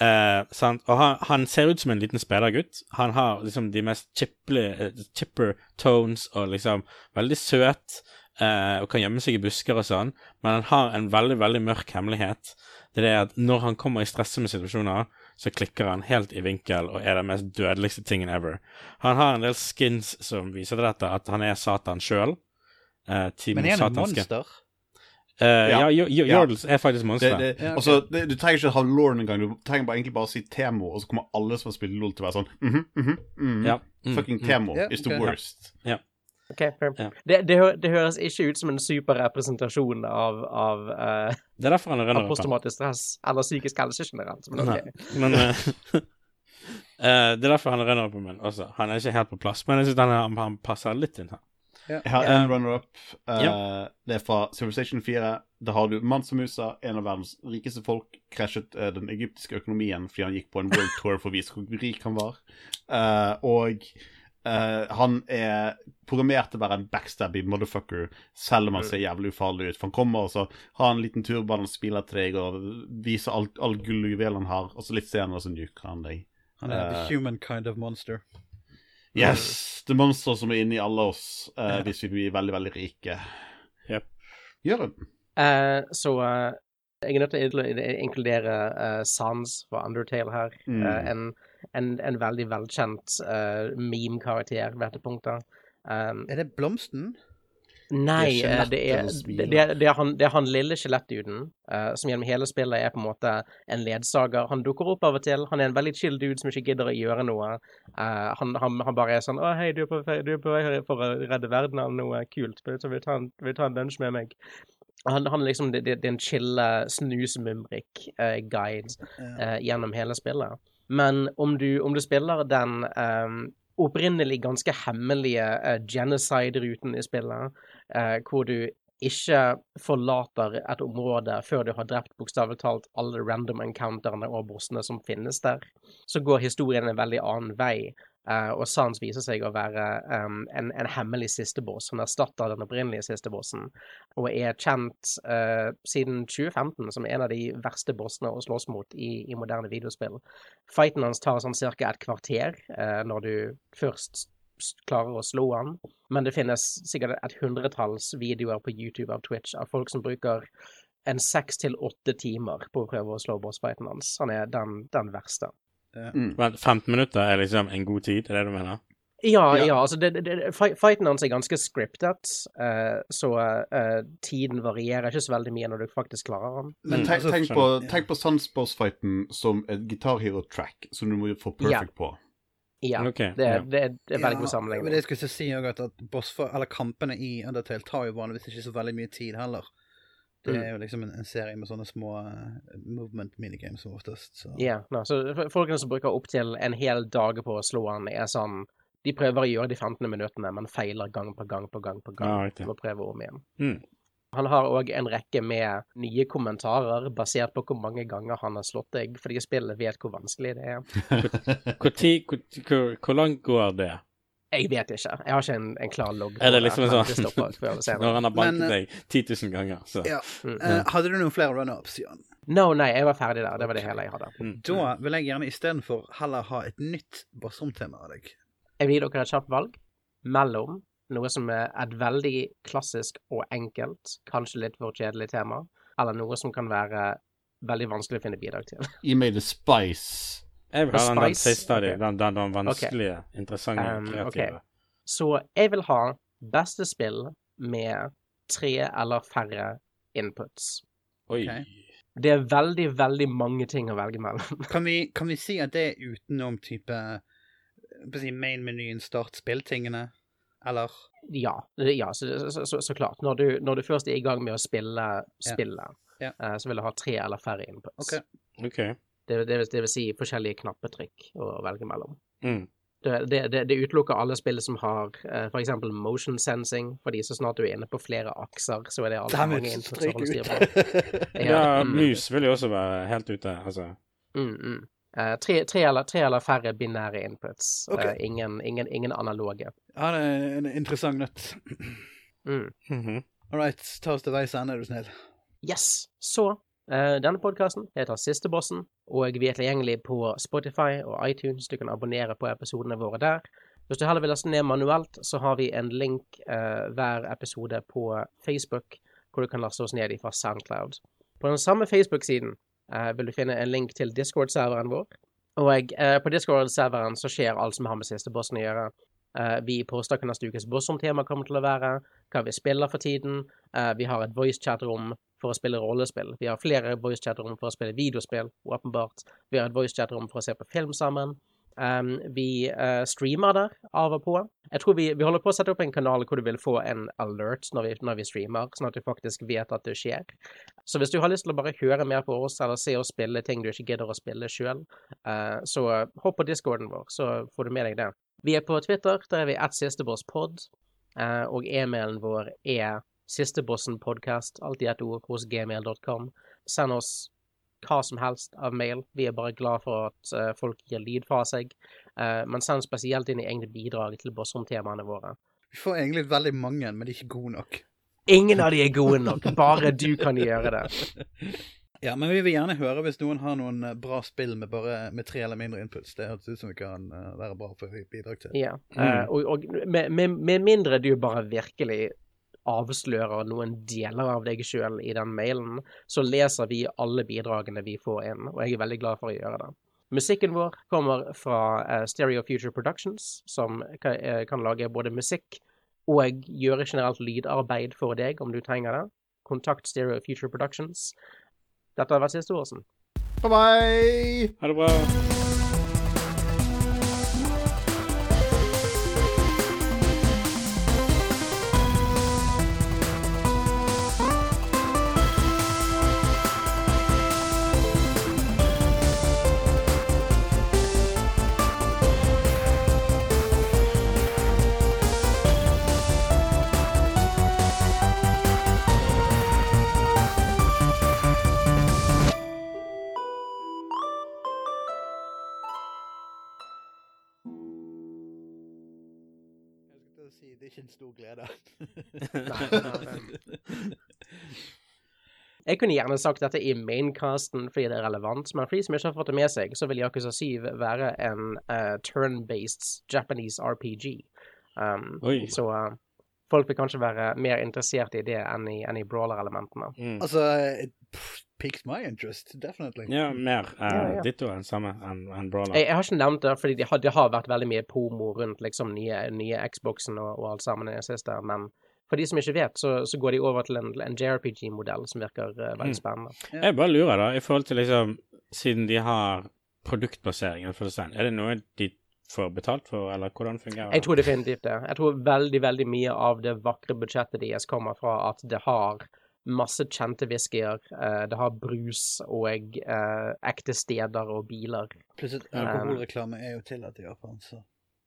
Uh, sant? Og han, han ser ut som en liten spedergutt. Han har liksom de mest chipple, eh, chipper tones og liksom veldig søt. uh, og kan gjemme seg i busker og sånn, men han har en veldig, veldig mørk hemmelighet. Det er at når han kommer i stressende situasjoner, så klikker han helt i vinkel og er den mest dødeligste tingen ever. Han har en del skins som viser til dette, at han er Satan sjøl. Uh, Men er han et monster? Uh, ja, Ja. Jordals er faktisk monster. det, Ja, altså, det, du trenger ikke ha Lauren engang. Du trenger bare egentlig bare å si Temo, og så kommer alle som har spilt LOL til å være sånn mhm, mhm, mhm. Ja. Mm, Fucking mm. Temo Ja, is the worst. Ok, fair. Ja. Det, det, det høres ikke ut som en superrepresentasjon av, av uh, Det er derfor han er runner-up. posttraumatisk stress eller psykisk helse generelt. Men okay. men Uh, eh, Det er derfor han er runner-upen min også. Han er ikke helt på plass, men jeg syns han, han passer litt inn her. Jeg har en runner-up. Uh, Ja. Det er fra Civilization 4. Da har du Mansa Musa, en av verdens rikeste folk, krasjet uh, den egyptiske økonomien fordi han gikk på en world tour for å vise hvor rik han var. Uh, og eh, han er programmert til å være en backstabby motherfucker, selv om han ser jævlig ufarlig ut. For han kommer og så har han en liten turban og spiller til deg og viser alt all gull og juvel han har, og så litt senere så nuker han deg. Han er the human kind of monster. Yes! Det monster som er inni alle oss eh, hvis vi blir veldig, veldig rike. Yep. Gjør det. Eh, så eh, jeg er nødt til å inkludere uh, Sans fra Undertale her. Mm. Eh, en, en, en veldig velkjent uh, meme-karakter ved dette punktet. Um, Er det Blomsten? Nei, Det er eh, det er, det, det, er, det, er han, han lille skjelettduden uh, som gjennom hele spillet er på en måte en ledsager. Han dukker opp av og til. Han er en veldig chill dude som ikke gidder å gjøre noe. Uh, han, han, han bare er sånn 'Å, hei, du er på, du er på vei for å redde verden eller noe kult. Vil du ta en, vil ta en lunsj med meg?' Han, han liksom, det, er en chill snusmumrik-guide uh, gjennom hele spillet. Men om du, om du spiller den um, opprinnelig ganske hemmelige uh, genocide-ruten i spillet, eh, hvor du ikke forlater et område før du har drept bokstavelig talt alle random encounterne og bossene som finnes der, så går historien en veldig annen vei. eh, og Sans viser seg å være um, en, en hemmelig sisteboss som erstatter den opprinnelige sistebossen, og er kjent uh, siden 2015 som en av de verste bossene å slåss mot i, i moderne videospill. Fighten hans tar sånn ca. et kvarter uh, når du først klarer å slå han, men det finnes sikkert et hundretalls videoer på YouTube av Twitch av folk som bruker en seks til åtte timer på å prøve å slå bossfighten hans. Han er den, den verste. Mm. Men 15 minutter er liksom en god tid, er det du mener? Ja, Ja. ja, altså det, det, Fighten hans er ganske scriptet, uh, så uh, tiden varierer ikke så veldig mye når du faktisk klarer han. Men Mm. tenk, Altså, tenk, på, tenk på Sunsboss-fighten som et Guitar Hero-track som du må få perfect på. Ja, okay, det, ja. det, det er veldig god men sammenligning. skulle jeg skulle si også at, at boss eller kampene i Undertale tar jo vanligvis ikke så veldig mye tid heller. Det Mm. er jo liksom en, en serie med sånne små eh, movement minigames som oftest. Så. Ja, no, så folkene som bruker opptil en hel dag på å slå han, er sånn De prøver å gjøre de 15 minuttene, men feiler gang på gang på gang på gang. Ja, okay. prøve om igjen. Mm. Han har òg en rekke med nye kommentarer basert på hvor mange ganger han har slått deg, fordi spillet vet hvor vanskelig det er. Hvor, tid, hvor, hvor, hvor langt går det? Jeg vet ikke. Jeg har ikke en, en klar logg. Er det liksom sånn-. Når han har banket Men, eh, deg 10 000 ganger, så Ja. Mm. Eh, hadde du noen flere run-ups, Jan? No, nei, jeg var ferdig der. Det var det hele jeg hadde. mm. Da vil jeg gjerne istedenfor heller ha et nytt bossromtema av deg. Jeg vil gi dere et kjapt valg mellom noe som er et veldig klassisk og enkelt, kanskje litt for kjedelig tema, eller noe som kan være veldig vanskelig å finne bidrag til. Gi meg the spice. Jeg vil ha den, den siste av de, Ok. den, den, den vanskelige, interessante, Um, kreative. Okay. Så jeg vil ha beste spill med tre eller færre inputs. Oi. Det er veldig, veldig mange ting å velge mellom. Kan vi, kan vi si at det er utenom type jeg si, main-menyen, start spill-tingene? Eller? Ja, ja så, så, så, så klart. Når du, når du først er i gang med å spille spillet, Ja. eh, så vil du ha tre eller færre inputs. Okay. Okay. Det, det, vil, det vil si forskjellige knappetrykk å velge mellom. Mm. Det, det, det, det utelukker alle spill som har eh, for eksempel motion sensing, fordi så snart du er inne på flere akser, så er det altfor mange inputs å holde styr på. Ja, mm. mus vil jo også være helt ute, altså. Mm, mm. Eh, tre, tre, eller, tre eller færre binære inputs. Okay. Uh, ingen, ingen, ingen analoge. Ja, det er en interessant nøtt. Mm. Mhm. All right, ta oss til veis ende, er du snill. Yes! Så uh, denne podkasten heter Siste bossen, og vi er tilgjengelig på Spotify og iTunes. Du kan abonnere på episodene våre der. Hvis du heller vil laste ned manuelt, så har vi en link eh, hver episode på Facebook, hvor du kan laste oss ned fra Soundcloud. På den samme Facebook-siden eh, vil du finne en link til Discord-serveren vår, Og eh, på Discord-serveren så skjer alt som har med siste bossen å gjøre. Eh, vi poster hva neste ukes bossrom-tema kommer til å være, hva vi spiller for tiden. Eh, vi har et voice-chat-rom for å spille rollespill. Vi har flere voice-chat-rom for å spille videospill, åpenbart. Vi har et voice-chat-rom for å se på film sammen. Um, vi uh, streamer der av og på. Jeg tror vi, vi, holder på å sette opp en kanal hvor du vil få en alert når vi, når vi, streamer, sånn at du faktisk vet at det skjer. Så hvis du har lyst til å bare høre mer på oss eller se oss spille ting du ikke gidder å spille sjøl, uh, så hopp på discorden vår, så får du med deg det. Vi er på Twitter, der er vi at sistebosspod, uh, og e-mailen vår er sistebossenpodkast, alltid ett ord, hos gmail.com. Send oss hva som helst av mail. Vi er bare glad for at uh, folk gir lyd fra seg. Uh, men send spesielt inn i egne bidrag til Bossrom-temaene våre. Vi får egentlig veldig mange, men de er ikke gode nok. Ingen av de er gode nok. Bare du kan gjøre det. Ja, men vi vil gjerne høre hvis noen har noen eh, bra spill med bare med tre eller mindre inputs. Det høres ut som vi kan være bra for bidrag til. Ja, mm. og, og med, med, med, mindre du bare virkelig avslører noen deler av deg sjøl i den mailen, så leser vi alle bidragene vi får inn, og jeg er veldig glad for å gjøre det. Musikken vår kommer fra uh, Stereo Future Productions, som kan, uh, lage både musikk og gjøre generelt lydarbeid for deg om du trenger det. Kontakt Stereo Future Productions. Dette har vært siste Åsen. Bye bye! Ha det bra. Kunne gjerne sagt dette i maincasten fordi det er relevant, men for de som ikke har fått det med seg, så vil Yakuza 7 være en uh, turn-based Japanese RPG. Um, så uh, folk vil kanskje være mer interessert i det enn i, enn i brawler-elementene. Mm. Altså, piques my interest, definitely. Ja, mer uh, ja, ja. ditto enn samme enn en brawler. Jeg, jeg, har ikke nevnt det, fordi det har, de har, vært veldig mye pomo rundt liksom nye, nye Xboxen og, og, alt sammen i det siste, men for de som ikke vet, så, så går de over til en, en JRPG-modell som virker uh, veldig mm. spennende. Mm. Jeg bare lurer, da, i forhold til liksom Siden de har produktbasering, er det noe de får betalt for, eller hvordan fungerer det? Jeg tror definitivt det. Jeg tror veldig, veldig mye av det vakre budsjettet deres kommer fra at det har masse kjente whiskyer. Uh, det har brus og uh, ekte steder og biler. Pluss at alkoholreklame er jo tillatt i Japan, så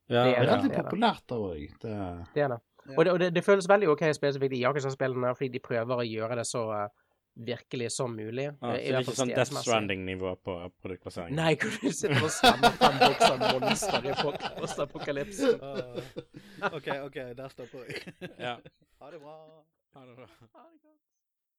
ja, det er veldig populært der òg. Det... det er det. Og, det, og det, det, føles veldig OK spesifikt i Yakuza-spillene, fordi de prøver å gjøre det så uh, virkelig som mulig. Ah, så det er ikke sånn Death Stranding-nivå på produktplassering? Nei, hvor du sitter og stemmer fram bokser monster i postapokalypse. Uh, OK, OK, der stopper vi. ja. Ha det bra. Ha det bra. Ha det godt.